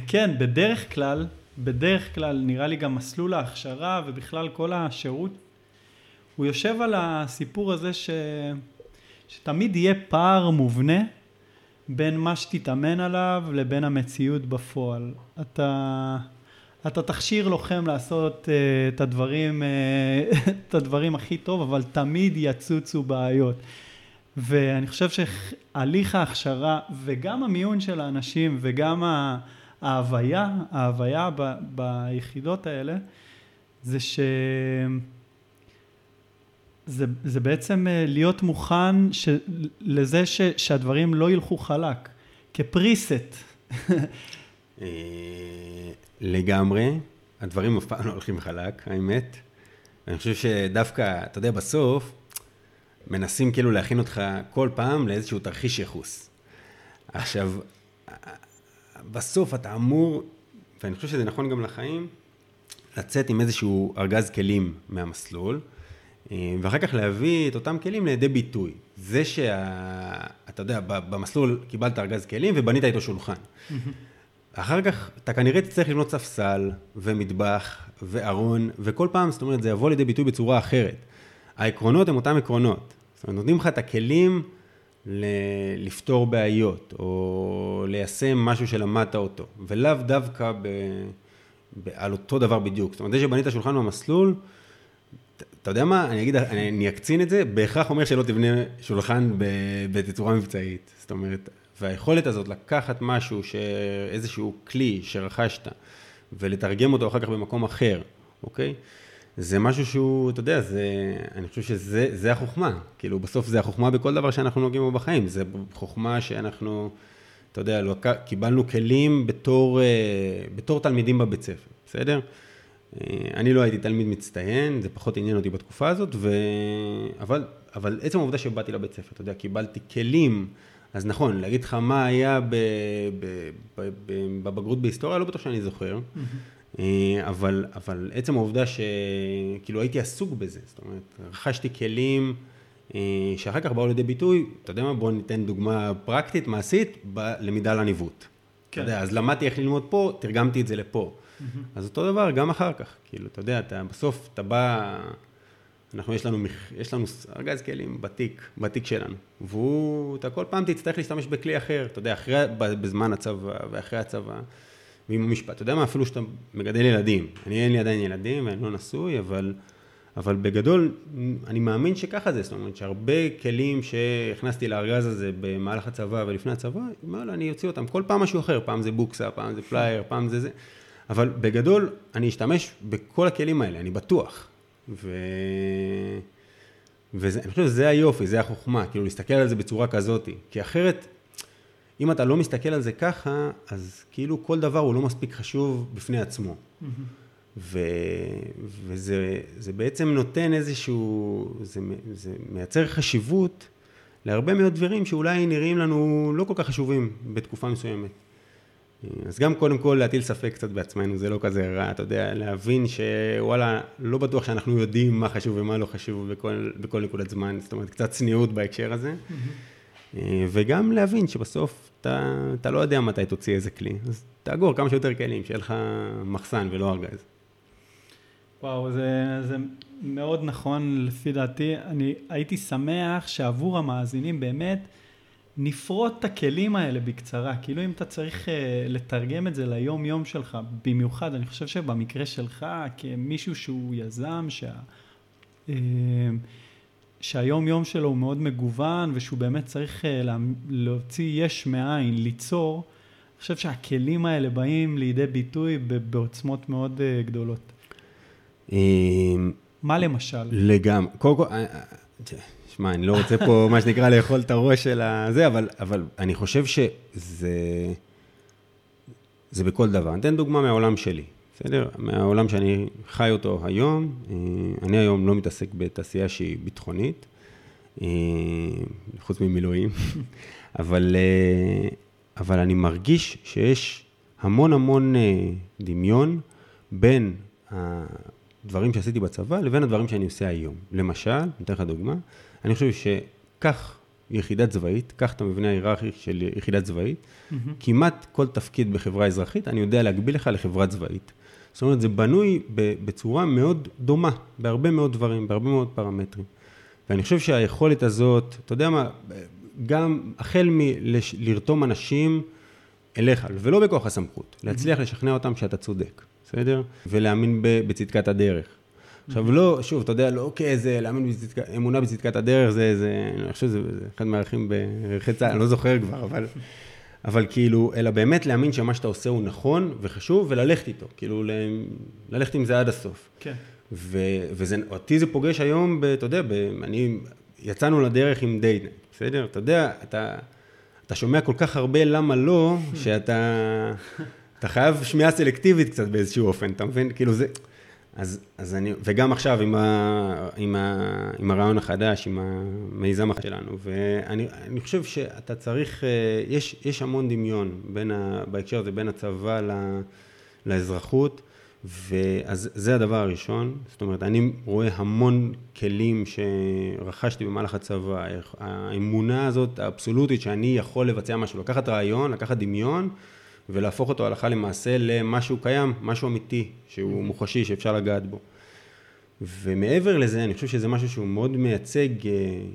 כן, בדרך כלל, בדרך כלל נראה לי גם מסלול ההכשרה ובכלל כל השירות, הוא יושב על הסיפור הזה ש... שתמיד יהיה פער מובנה בין מה שתתאמן עליו לבין המציאות בפועל. אתה... אתה תכשיר לוחם לעשות uh, את הדברים, uh, את הדברים הכי טוב, אבל תמיד יצוצו בעיות. ואני חושב שהליך ההכשרה וגם המיון של האנשים וגם ההוויה, ההוויה ב, ביחידות האלה, זה ש... זה, זה בעצם אה, להיות מוכן ש, לזה ש, שהדברים לא ילכו חלק, כפריסט. לגמרי, הדברים אף פעם לא הולכים חלק, האמת. אני חושב שדווקא, אתה יודע, בסוף, מנסים כאילו להכין אותך כל פעם לאיזשהו תרחיש ייחוס. עכשיו, בסוף אתה אמור, ואני חושב שזה נכון גם לחיים, לצאת עם איזשהו ארגז כלים מהמסלול, אה, ואחר כך להביא את אותם כלים לידי ביטוי. זה שאתה יודע, במסלול קיבלת ארגז כלים ובנית איתו שולחן. אחר כך אתה כנראה תצטרך לבנות ספסל ומטבח וארון, וכל פעם, זאת אומרת, זה יבוא לידי ביטוי בצורה אחרת. העקרונות הם אותם עקרונות. זאת אומרת, נותנים לך את הכלים ל- לפתור בעיות, או ליישם משהו שלמדת אותו, ולאו דווקא ב- ב- על אותו דבר בדיוק. זאת אומרת, זה שבנית שולחן במסלול, אתה יודע מה, אני אגיד, אני, אקצין את זה, בהכרח אומר שלא תבנה שולחן בתצורה מבצעית. זאת אומרת, והיכולת הזאת לקחת משהו, איזשהו כלי שרכשת, ולתרגם אותו אחר כך במקום אחר, אוקיי? זה משהו שהוא, אתה יודע, זה, אני חושב שזה החוכמה. כאילו, בסוף זה החוכמה בכל דבר שאנחנו נוגעים בו בחיים. זה חוכמה שאנחנו אתה יודע, קיבלנו כלים בתור, אה, בתור תלמידים בבית ספר, בסדר? אה, אני לא הייתי תלמיד מצטיין, זה פחות עניין אותי בתקופה הזאת, ו... אבל, אבל עצם העובדה שבאתי לבית ספר, אתה יודע, קיבלתי כלים, אז נכון, להגיד לך מה היה. בבגרות בהיסטוריה, לא בטוח שאני זוכר, mm-hmm. אבל, אבל עצם העובדה שכאילו הייתי עסוק בזה, זאת אומרת, רכשתי כלים שאחר כך באו לידי ביטוי, אתה יודע מה, בוא ניתן דוגמה פרקטית, מעשית, בלמידה לניווט. כן. אתה יודע, אז למדתי איך ללמוד פה, תרגמתי את זה לפה. Mm-hmm. אז אותו דבר גם אחר כך, כאילו, אתה יודע, אתה בסוף, אתה בא, אנחנו, יש לנו, יש לנו ארגז כלים בתיק, בתיק שלנו, והוא, אתה כל פעם תצטרך להשתמש בכלי אחר, אתה יודע, אחרי, בזמן הצבא ואחרי הצבא, ועם המשפט, אתה יודע מה, אפילו שאתה מגדל ילדים, אני אין לי עדיין ילדים ואני לא נשוי, אבל, אבל בגדול, אני מאמין שככה זה, זאת אומרת, שהרבה כלים שהכנסתי לארגז הזה במהלך הצבא ולפני הצבא, וואלה, אני אוציא אותם, כל פעם משהו אחר, פעם זה בוקסה, פעם זה פלייר, פעם זה זה. אבל בגדול, אני אשתמש בכל הכלים האלה, אני בטוח. ו... ואני חושב שזה היופי, זה החוכמה, כאילו להסתכל על זה בצורה כזאת. כי אחרת, אם אתה לא מסתכל על זה ככה, אז כאילו כל דבר הוא לא מספיק חשוב בפני עצמו. ו, וזה בעצם נותן איזשהו, זה, זה מייצר חשיבות להרבה מאוד דברים שאולי נראים לנו לא כל כך חשובים בתקופה מסוימת. אז גם קודם כל להטיל ספק קצת בעצמנו, זה לא כזה רע, אתה יודע, להבין שוואלה, לא בטוח שאנחנו יודעים מה חשוב ומה לא חשוב בכל, בכל נקודת זמן, זאת אומרת, קצת צניעות בהקשר הזה. Mm-hmm. וגם להבין שבסוף אתה, אתה לא יודע מתי תוציא איזה כלי, אז תאגור כמה שיותר כלים, שיהיה לך מחסן ולא ארגז. וואו, זה, זה מאוד נכון לפי דעתי. אני הייתי שמח שעבור המאזינים באמת, נפרוט את הכלים האלה בקצרה, כאילו אם אתה צריך uh, לתרגם את זה ליום יום שלך, במיוחד, אני חושב שבמקרה שלך, כמישהו שהוא יזם, שה, uh, שהיום יום שלו הוא מאוד מגוון, ושהוא באמת צריך uh, לה, להוציא יש מאין, ליצור, אני חושב שהכלים האלה באים לידי ביטוי בעוצמות מאוד uh, גדולות. מה למשל? לגמרי, קודם כל, שמע, אני לא רוצה פה, מה שנקרא, לאכול את הראש של הזה, אבל, אבל אני חושב שזה... זה בכל דבר. אני אתן דוגמה מהעולם שלי, בסדר? מהעולם שאני חי אותו היום. אה, אני היום לא מתעסק בתעשייה שהיא ביטחונית, אה, חוץ ממילואים, אבל, אה, אבל אני מרגיש שיש המון המון דמיון בין הדברים שעשיתי בצבא לבין הדברים שאני עושה היום. למשל, אני אתן לך דוגמה, אני חושב שקח יחידה צבאית, קח את המבנה ההיררכי של יחידה צבאית, mm-hmm. כמעט כל תפקיד בחברה אזרחית, אני יודע להגביל לך לחברה צבאית. זאת אומרת, זה בנוי בצורה מאוד דומה, בהרבה מאוד דברים, בהרבה מאוד פרמטרים. ואני חושב שהיכולת הזאת, אתה יודע מה, גם החל מלרתום אנשים אליך, ולא בכוח הסמכות, להצליח לשכנע אותם שאתה צודק, בסדר? ולהאמין בצדקת הדרך. עכשיו לא, שוב, אתה יודע, לא כאיזה, להאמין בצדקת, אמונה בצדקת הדרך, זה, זה, אני חושב שזה אחד מהערכים בערכי צה"ל, אני לא זוכר כבר, אבל, אבל כאילו, אלא באמת להאמין שמה שאתה עושה הוא נכון וחשוב, וללכת איתו, כאילו, ללכת עם זה עד הסוף. כן. ו, וזה, אותי זה פוגש היום, ב, אתה יודע, ב, אני, יצאנו לדרך עם דייט, בסדר? אתה יודע, אתה, אתה שומע כל כך הרבה למה לא, שאתה, אתה חייב שמיעה סלקטיבית קצת באיזשהו אופן, אתה מבין? כאילו זה... אז, אז אני, וגם עכשיו עם, ה, עם, ה, עם הרעיון החדש, עם המיזם שלנו, ואני חושב שאתה צריך, אה, יש, יש המון דמיון בין ה, בהקשר הזה, בין הצבא ל, לאזרחות, ואז זה הדבר הראשון, זאת אומרת, אני רואה המון כלים שרכשתי במהלך הצבא, האמונה הזאת האבסולוטית שאני יכול לבצע משהו, לקחת רעיון, לקחת דמיון, ולהפוך אותו הלכה למעשה למשהו קיים, משהו אמיתי, שהוא mm-hmm. מוחשי, שאפשר לגעת בו. ומעבר לזה, אני חושב שזה משהו שהוא מאוד מייצג אה,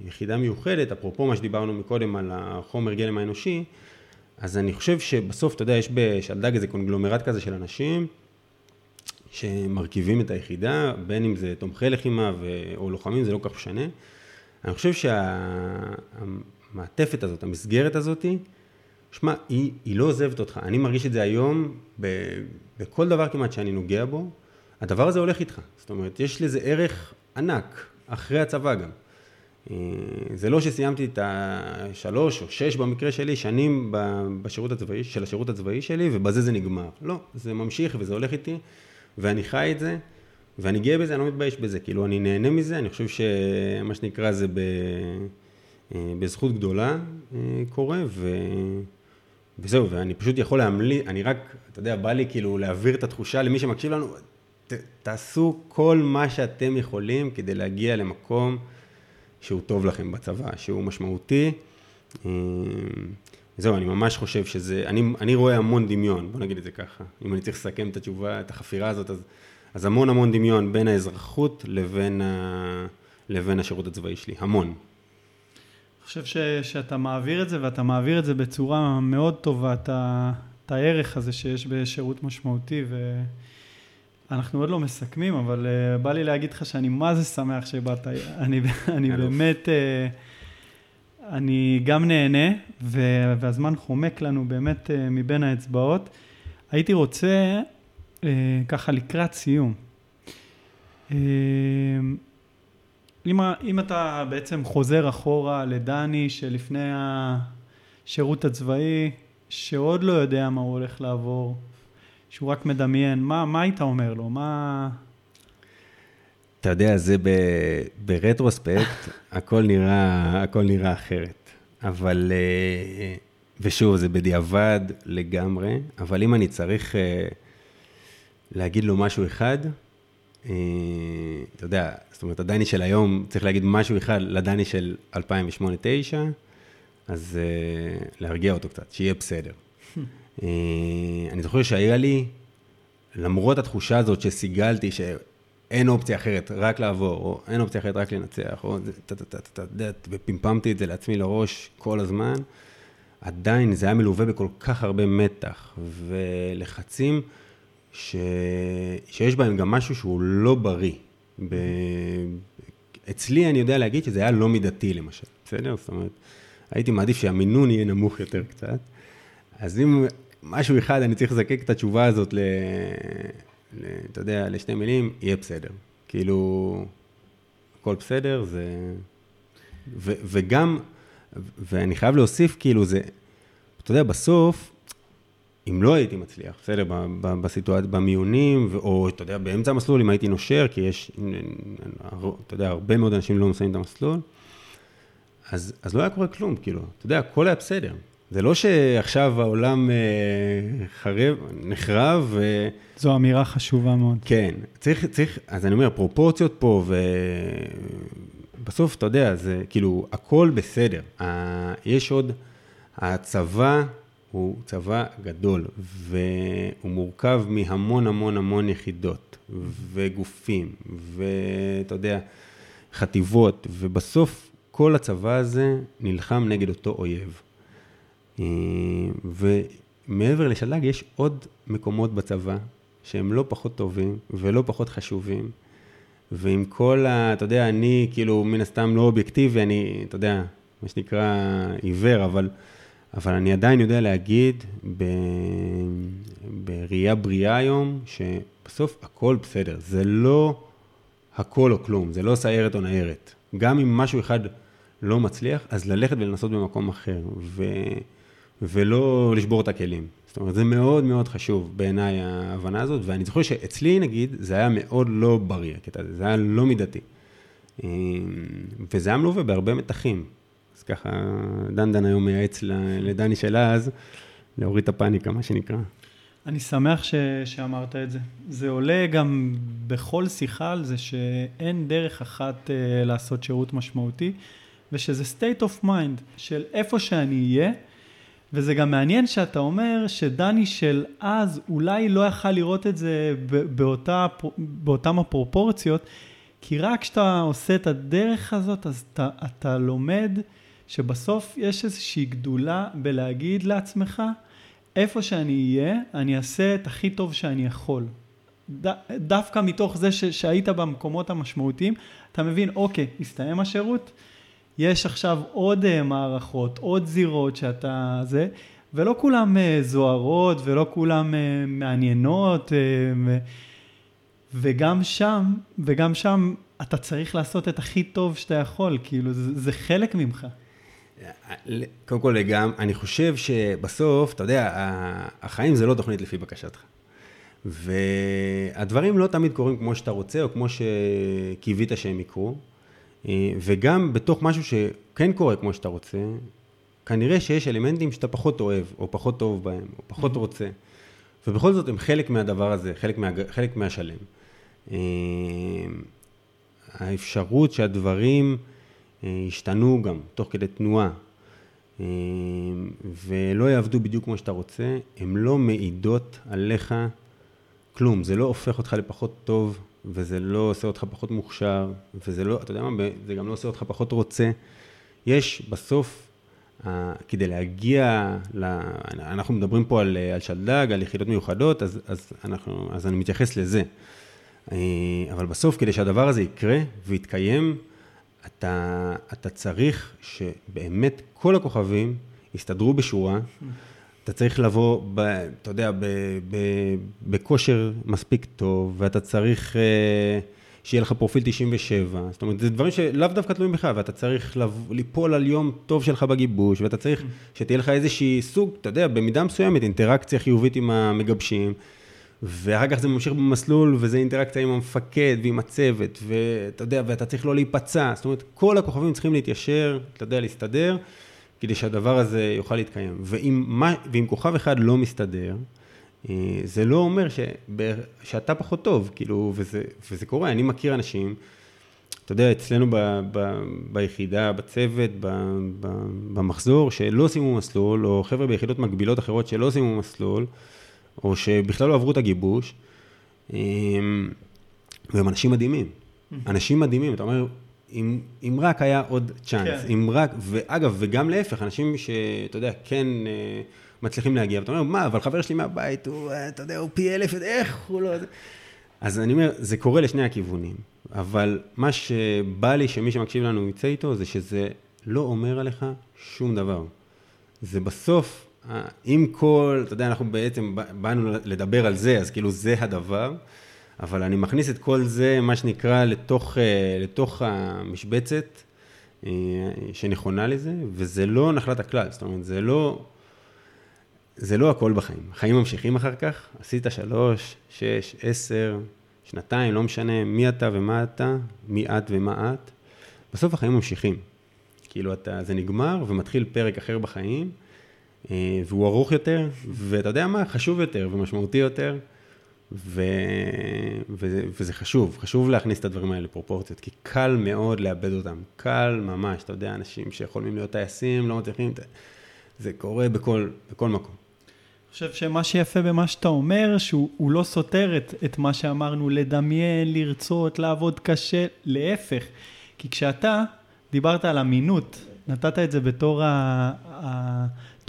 יחידה מיוחדת, אפרופו מה שדיברנו מקודם על החומר גלם האנושי, אז אני חושב שבסוף, אתה יודע, יש בשלדג איזה קונגלומרט כזה של אנשים שמרכיבים את היחידה, בין אם זה תומכי לחימה ו... או לוחמים, זה לא כל כך משנה. אני חושב שהמעטפת הזאת, המסגרת הזאת, שמע, היא, היא לא עוזבת אותך. אני מרגיש את זה היום ב, בכל דבר כמעט שאני נוגע בו, הדבר הזה הולך איתך. זאת אומרת, יש לזה ערך ענק, אחרי הצבא גם. זה לא שסיימתי את השלוש או שש במקרה שלי, שנים בשירות הצבאי, של השירות הצבאי שלי, ובזה זה נגמר. לא, זה ממשיך וזה הולך איתי, ואני חי את זה, ואני גאה בזה, אני לא מתבייש בזה. כאילו, אני נהנה מזה, אני חושב שמה שנקרא זה ב... בזכות גדולה קורה, ו... וזהו, ואני פשוט יכול להמליץ, אני רק, אתה יודע, בא לי כאילו להעביר את התחושה למי שמקשיב לנו, ת, תעשו כל מה שאתם יכולים כדי להגיע למקום שהוא טוב לכם בצבא, שהוא משמעותי. אה, זהו, אני ממש חושב שזה, אני, אני רואה המון דמיון, בוא נגיד את זה ככה. אם אני צריך לסכם את התשובה, את החפירה הזאת, אז, אז המון המון דמיון בין האזרחות לבין, ה, לבין השירות הצבאי שלי, המון. חושב ש, שאתה מעביר את זה, ואתה מעביר את זה בצורה מאוד טובה, את, ה, את הערך הזה שיש בשירות משמעותי, ואנחנו עוד לא מסכמים, אבל uh, בא לי להגיד לך שאני מה זה שמח שבאת, אני, אני באמת, uh, אני גם נהנה, ו, והזמן חומק לנו באמת uh, מבין האצבעות. הייתי רוצה, uh, ככה לקראת סיום, uh, אם, אם אתה בעצם חוזר אחורה לדני שלפני השירות הצבאי, שעוד לא יודע מה הוא הולך לעבור, שהוא רק מדמיין, מה, מה היית אומר לו? מה... אתה יודע, זה ב, ברטרוספקט, הכל נראה, הכל נראה אחרת. אבל, אה, ושוב, זה בדיעבד לגמרי, אבל אם אני צריך אה, להגיד לו משהו אחד, אתה יודע, זאת אומרת, הדני של היום, צריך להגיד משהו אחד לדני של 2008-2009, אז uh, להרגיע אותו קצת, שיהיה בסדר. uh, אני זוכר שהיה לי, למרות התחושה הזאת שסיגלתי, שאין אופציה אחרת, רק לעבור, או אין אופציה אחרת, רק לנצח, או ופמפמתי את זה לעצמי לראש כל הזמן, עדיין זה היה מלווה בכל כך הרבה מתח ולחצים. ש... שיש בהם גם משהו שהוא לא בריא. ב... אצלי אני יודע להגיד שזה היה לא מידתי למשל, בסדר? זאת אומרת, הייתי מעדיף שהמינון יהיה נמוך יותר קצת. אז אם משהו אחד אני צריך לזקק את התשובה הזאת ל... ל... אתה יודע, לשתי מילים, יהיה בסדר. כאילו, הכל בסדר, זה... ו... וגם, ואני חייב להוסיף, כאילו, זה, אתה יודע, בסוף, אם לא הייתי מצליח, בסדר, בסיטואציה, במיונים, או אתה יודע, באמצע המסלול, אם הייתי נושר, כי יש, אתה יודע, הרבה מאוד אנשים לא מסיימים את המסלול, אז, אז לא היה קורה כלום, כאילו, אתה יודע, הכל היה בסדר. זה לא שעכשיו העולם אה, חרב, נחרב. ו... זו אמירה חשובה מאוד. כן, צריך, צריך, אז אני אומר, פרופורציות פה, ובסוף, אתה יודע, זה כאילו, הכל בסדר. יש עוד, הצבא הוא צבא גדול, והוא מורכב מהמון המון המון יחידות, וגופים, ואתה יודע, חטיבות, ובסוף כל הצבא הזה נלחם נגד אותו אויב. אה, ומעבר לשל"ג יש עוד מקומות בצבא שהם לא פחות טובים ולא פחות חשובים, ועם כל ה... אתה יודע, אני כאילו מן הסתם לא אובייקטיבי, אני, אתה יודע, מה שנקרא עיוור, אבל... אבל אני עדיין יודע להגיד ב... בראייה בריאה היום, שבסוף הכל בסדר. זה לא הכל או כלום, זה לא סיירת או ניירת. גם אם משהו אחד לא מצליח, אז ללכת ולנסות במקום אחר, ו... ולא לשבור את הכלים. זאת אומרת, זה מאוד מאוד חשוב בעיניי ההבנה הזאת, ואני זוכר שאצלי נגיד, זה היה מאוד לא בריא, זה היה לא מידתי. וזה היה מלווה בהרבה מתחים. אז ככה, דנדן היום מייעץ לדני של אז, להוריד את הפאניקה, מה שנקרא. אני שמח ש, שאמרת את זה. זה עולה גם בכל שיחה על זה שאין דרך אחת uh, לעשות שירות משמעותי, ושזה state of mind של איפה שאני אהיה, וזה גם מעניין שאתה אומר שדני של אז אולי לא יכל לראות את זה באותה, באותם הפרופורציות, כי רק כשאתה עושה את הדרך הזאת, אז אתה, אתה לומד שבסוף יש איזושהי גדולה בלהגיד לעצמך, איפה שאני אהיה, אני אעשה את הכי טוב שאני יכול. ד, דווקא מתוך זה ש, שהיית במקומות המשמעותיים, אתה מבין, אוקיי, הסתיים השירות, יש עכשיו עוד uh, מערכות, עוד זירות שאתה זה, ולא כולם uh, זוהרות ולא כולם uh, מעניינות, וגם שם, וגם שם אתה צריך לעשות את הכי טוב שאתה יכול, כאילו, זה, זה חלק ממך. קודם כל, גם, אני חושב שבסוף, אתה יודע, החיים זה לא תוכנית לפי בקשתך. והדברים לא תמיד קורים כמו שאתה רוצה, או כמו שקיווית שהם יקרו. אה, וגם בתוך משהו שכן קורה כמו שאתה רוצה, כנראה שיש אלמנטים שאתה פחות אוהב, או פחות טוב בהם, או פחות mm-hmm. רוצה. ובכל זאת הם חלק מהדבר הזה, חלק, מה, חלק מהשלם. אה, האפשרות שהדברים אה, ישתנו גם תוך כדי תנועה, ולא יעבדו בדיוק כמו שאתה רוצה, הן לא מעידות עליך כלום, זה לא הופך אותך לפחות טוב, וזה לא עושה אותך פחות מוכשר, וזה לא, אתה יודע מה, זה גם לא עושה אותך פחות רוצה. יש בסוף, כדי להגיע, ל, אנחנו מדברים פה על, על שלדג, על יחידות מיוחדות, אז, אז, אנחנו, אז אני מתייחס לזה. אה, אבל בסוף, כדי שהדבר הזה יקרה ויתקיים, אתה, אתה צריך שבאמת כל הכוכבים יסתדרו בשורה. אתה צריך לבוא, ב, אתה יודע, ב, ב, בכושר מספיק טוב, ואתה צריך אה, שיהיה לך פרופיל 97. זאת אומרת, זה דברים שלאו דווקא תלויים בך, ואתה צריך לבוא, ליפול על יום טוב שלך בגיבוש, ואתה צריך שתהיה לך איזושהי סוג, אתה יודע, במידה מסוימת, אינטראקציה חיובית עם המגבשים. ואחר כך זה ממשיך במסלול, וזה אינטראקציה עם המפקד ועם הצוות, ואתה יודע, ואתה צריך לא להיפצע. זאת אומרת, כל הכוכבים צריכים להתיישר, אתה יודע, להסתדר. כדי שהדבר הזה יוכל להתקיים. ואם, מה, ואם כוכב אחד לא מסתדר, אה, זה לא אומר שבא, שאתה פחות טוב, כאילו, וזה, וזה קורה. אני מכיר אנשים, אתה יודע, אצלנו ב, ב, ביחידה, בצוות, ב, ב, במחזור, שלא סיימו מסלול, או חבר'ה ביחידות מקבילות אחרות שלא סיימו מסלול, או שבכלל לא עברו את הגיבוש, אה, והם אנשים מדהימים. אנשים מדהימים, אתה אומר, אם, אם רק היה עוד צ'אנס, כן. אם רק, ואגב, וגם להפך, אנשים שאתה יודע, כן אה, מצליחים להגיע, ואתה אומר, מה, אבל חבר שלי מהבית, הוא, אה, אתה יודע, הוא פי אלף, איך הוא לא... אז אני אומר, זה קורה לשני הכיוונים, אבל מה שבא לי שמי שמקשיב לנו יצא איתו, זה שזה לא אומר עליך שום דבר. זה בסוף, עם כל, אתה יודע, אנחנו בעצם באנו לדבר על זה, אז כאילו זה הדבר. אבל אני מכניס את כל זה, מה שנקרא, לתוך, אה, לתוך המשבצת אה, שנכונה לזה, וזה לא נחלת הכלל, זאת אומרת, זה לא, זה לא הכל בחיים. החיים ממשיכים אחר כך, עשית שלוש, שש, עשר, שנתיים, לא משנה מי אתה ומה אתה, מי את ומה את, בסוף החיים ממשיכים. כאילו, אתה, זה נגמר ומתחיל פרק אחר בחיים, אה, והוא ארוך יותר, ואתה יודע מה, חשוב יותר ומשמעותי יותר. ו... וזה, וזה חשוב, חשוב להכניס את הדברים האלה לפרופורציות, כי קל מאוד לאבד אותם, קל ממש, אתה יודע, אנשים שיכולים להיות טייסים, לא מצליחים, זה קורה בכל, בכל מקום. אני חושב שמה שיפה במה שאתה אומר, שהוא לא סותר את, את מה שאמרנו, לדמיין, לרצות, לעבוד קשה, להפך. כי כשאתה דיברת על אמינות, נתת את זה בתור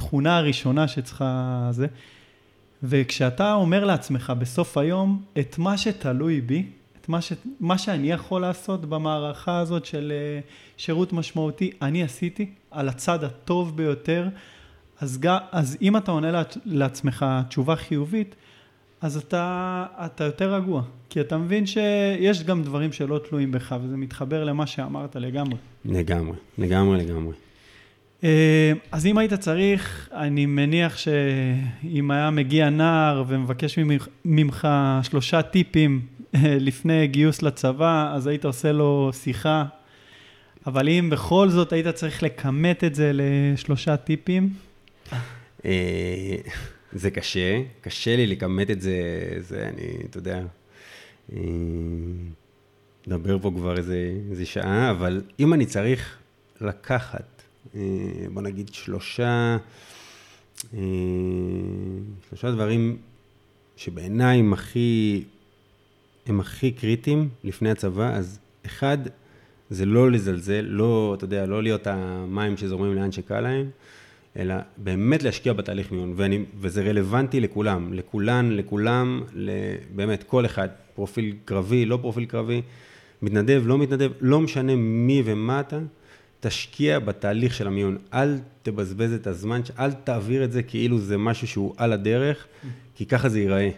התכונה הראשונה שצריכה זה, וכשאתה אומר לעצמך בסוף היום, את מה שתלוי בי, את מה, ש... מה שאני יכול לעשות במערכה הזאת של אה, שירות משמעותי, אני עשיתי על הצד הטוב ביותר, אז, ג... אז אם אתה עונה לעצמך תשובה חיובית, אז אתה, אתה יותר רגוע, כי אתה מבין שיש גם דברים שלא תלויים בך, וזה מתחבר למה שאמרת לגמרי. לגמרי, לגמרי, לגמרי. אה, אז אם היית צריך, אני מניח שאם היה מגיע נער ומבקש ממך שלושה טיפים אה, לפני גיוס לצבא, אז היית עושה לו שיחה. אבל אם בכל זאת היית צריך לכמת את זה לשלושה טיפים? אה, זה קשה, קשה לי לכמת את זה, זה אני, אתה יודע, נדבר פה כבר איזה, איזה שעה, אבל אם אני צריך לקחת בוא נגיד שלושה, אה, שלושה דברים שבעיניי הם הכי, הם הכי קריטיים לפני הצבא, אז אחד, זה לא לזלזל, לא, אתה יודע, לא להיות המים שזורמים לאן שקל להם, אלא באמת להשקיע בתהליך מיון, ואני, וזה רלוונטי לכולם, לכולן, לכולם, באמת, כל אחד, פרופיל קרבי, לא פרופיל קרבי, מתנדב, לא מתנדב, לא משנה מי ומה אתה, תשקיע בתהליך של המיון, אל תבזבז את הזמן, אל תעביר את זה כאילו זה משהו שהוא על הדרך, כי ככה זה ייראה.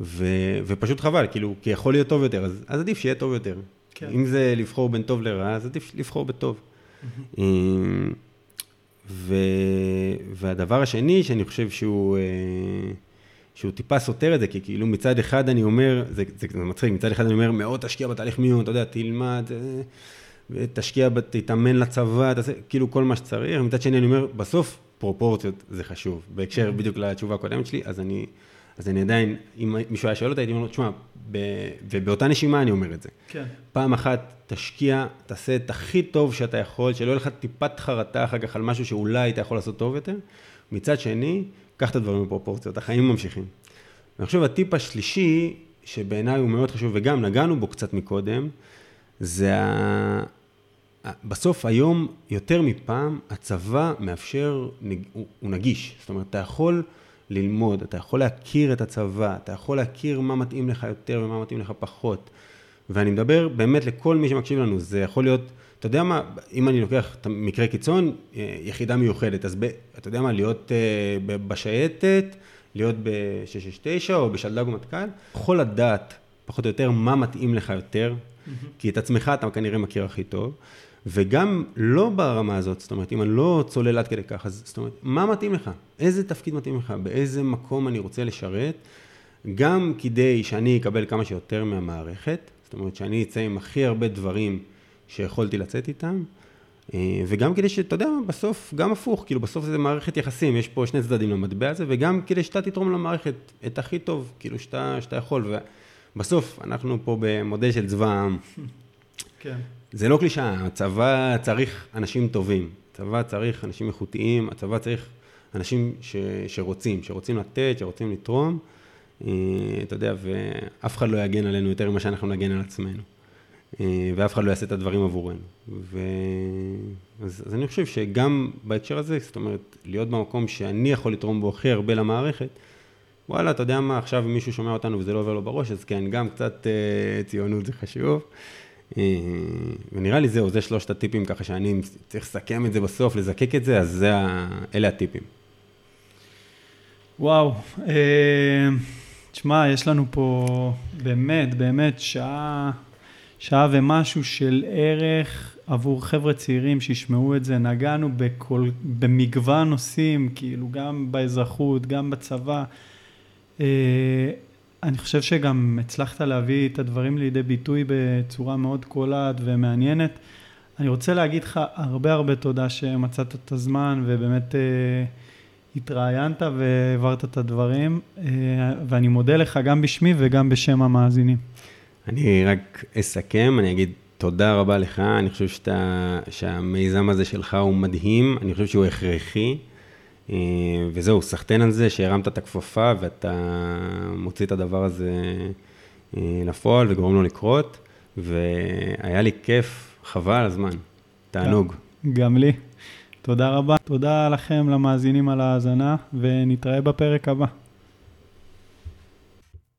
ו, ופשוט חבל, כאילו, כי יכול להיות טוב יותר, אז, אז עדיף שיהיה טוב יותר. כן. אם זה לבחור בין טוב לרע, אז עדיף לבחור בטוב. Mm-hmm. ו... והדבר השני שאני חושב שהוא, שהוא טיפה סותר את זה, כי כאילו מצד אחד אני אומר, זה, זה, זה מצחיק, מצד אחד אני אומר, מאוד תשקיע בתהליך מיון, אתה יודע, תלמד, תשקיע, תתאמן לצבא, תעשה, כאילו כל מה שצריך, מצד שני אני אומר, בסוף פרופורציות זה חשוב. בהקשר בדיוק לתשובה הקודמת שלי, אז אני, אז אני עדיין, אם מישהו היה שואל אותי, הייתי אומר לו, תשמע. ובאותה נשימה אני אומר את זה. כן. פעם אחת תשקיע, תעשה את הכי טוב שאתה יכול, שלא יהיה לך טיפת חרטה אחר כך על משהו שאולי אתה יכול לעשות טוב יותר. מצד שני, קח את הדברים בפרופורציות, החיים ממשיכים. ואני חושב, הטיפ השלישי, שבעיניי הוא מאוד חשוב, וגם נגענו בו קצת מקודם, זה. בסוף היום, יותר מפעם, הצבא מאפשר, הוא נגיש. זאת אומרת, אתה יכול ללמוד, אתה יכול להכיר את הצבא, אתה יכול להכיר מה מתאים לך יותר ומה מתאים לך פחות. ואני מדבר באמת לכל מי שמקשיב לנו, זה יכול להיות, אתה יודע מה, אם אני לוקח את מקרה קיצון, אה, יחידה מיוחדת, אז ב, אתה יודע מה, להיות uh, בשייטת, להיות ב-669 או בשלדג ומטכ"ל, יכול לדעת פחות או יותר מה מתאים לך יותר, mm-hmm. כי את עצמך אתה כנראה מכיר הכי טוב. וגם לא ברמה הזאת, זאת אומרת, אם אני לא צולל עד כדי כך, אז זאת אומרת, מה מתאים לך? איזה תפקיד מתאים לך? באיזה מקום אני רוצה לשרת? גם כדי שאני אקבל כמה שיותר מהמערכת, זאת אומרת, שאני אצא עם הכי הרבה דברים שיכולתי לצאת איתם, אה, וגם כדי שאתה יודע, בסוף, גם הפוך, כאילו בסוף זה מערכת יחסים, יש פה שני צדדים למטבע הזה, וגם כדי שאתה תתרום למערכת את הכי טוב, כאילו שאתה, שאתה יכול, ובסוף אנחנו פה במודל של צבא העם. כן. זה לא קלישאה, הצבא צריך אנשים טובים, הצבא צריך אנשים איכותיים, הצבא צריך אנשים ש, שרוצים, שרוצים לתת, שרוצים לתרום, אה, אתה יודע, ואף אחד לא יגן עלינו יותר ממה שאנחנו נגן על עצמנו, אה, ואף אחד לא יעשה את הדברים עבורנו. ו... אז, אז אני חושב שגם בהקשר הזה, זאת אומרת, להיות במקום שאני יכול לתרום בו הכי הרבה למערכת, וואלה, אתה יודע מה, עכשיו מישהו שומע אותנו וזה לא עובר לו בראש, אז כן, גם קצת אה, ציונות זה חשוב. אה, ונראה לי זהו, זה שלושת הטיפים ככה שאני צריך לסכם את זה בסוף, לזקק את זה, אז זה, אלה הטיפים. וואו, אה, תשמע, יש לנו פה באמת, באמת שעה, שעה ומשהו של ערך עבור חבר'ה צעירים שישמעו את זה. נגענו בכל, במגוון נושאים, כאילו גם באזרחות, גם בצבא. אה, אני חושב שגם הצלחת להביא את הדברים לידי ביטוי בצורה מאוד קולעת ומעניינת. אני רוצה להגיד לך הרבה הרבה תודה שמצאת את הזמן ובאמת אה, התראיינת והעברת את הדברים, אה, ואני מודה לך גם בשמי וגם בשם המאזינים. אני רק אסכם, אני אגיד תודה רבה לך, אני חושב שאתה, שהמיזם הזה שלך הוא מדהים, אני חושב שהוא הכרחי. אה, וזהו, סחטיין על זה שהרמת את הכפפה ואתה מוציא את הדבר הזה אה, לפועל וגורם לו לקרות, והיה לי כיף, חבל על הזמן, תענוג. גם, גם לי. תודה רבה. תודה לכם, למאזינים על ההאזנה, ונתראה בפרק הבא.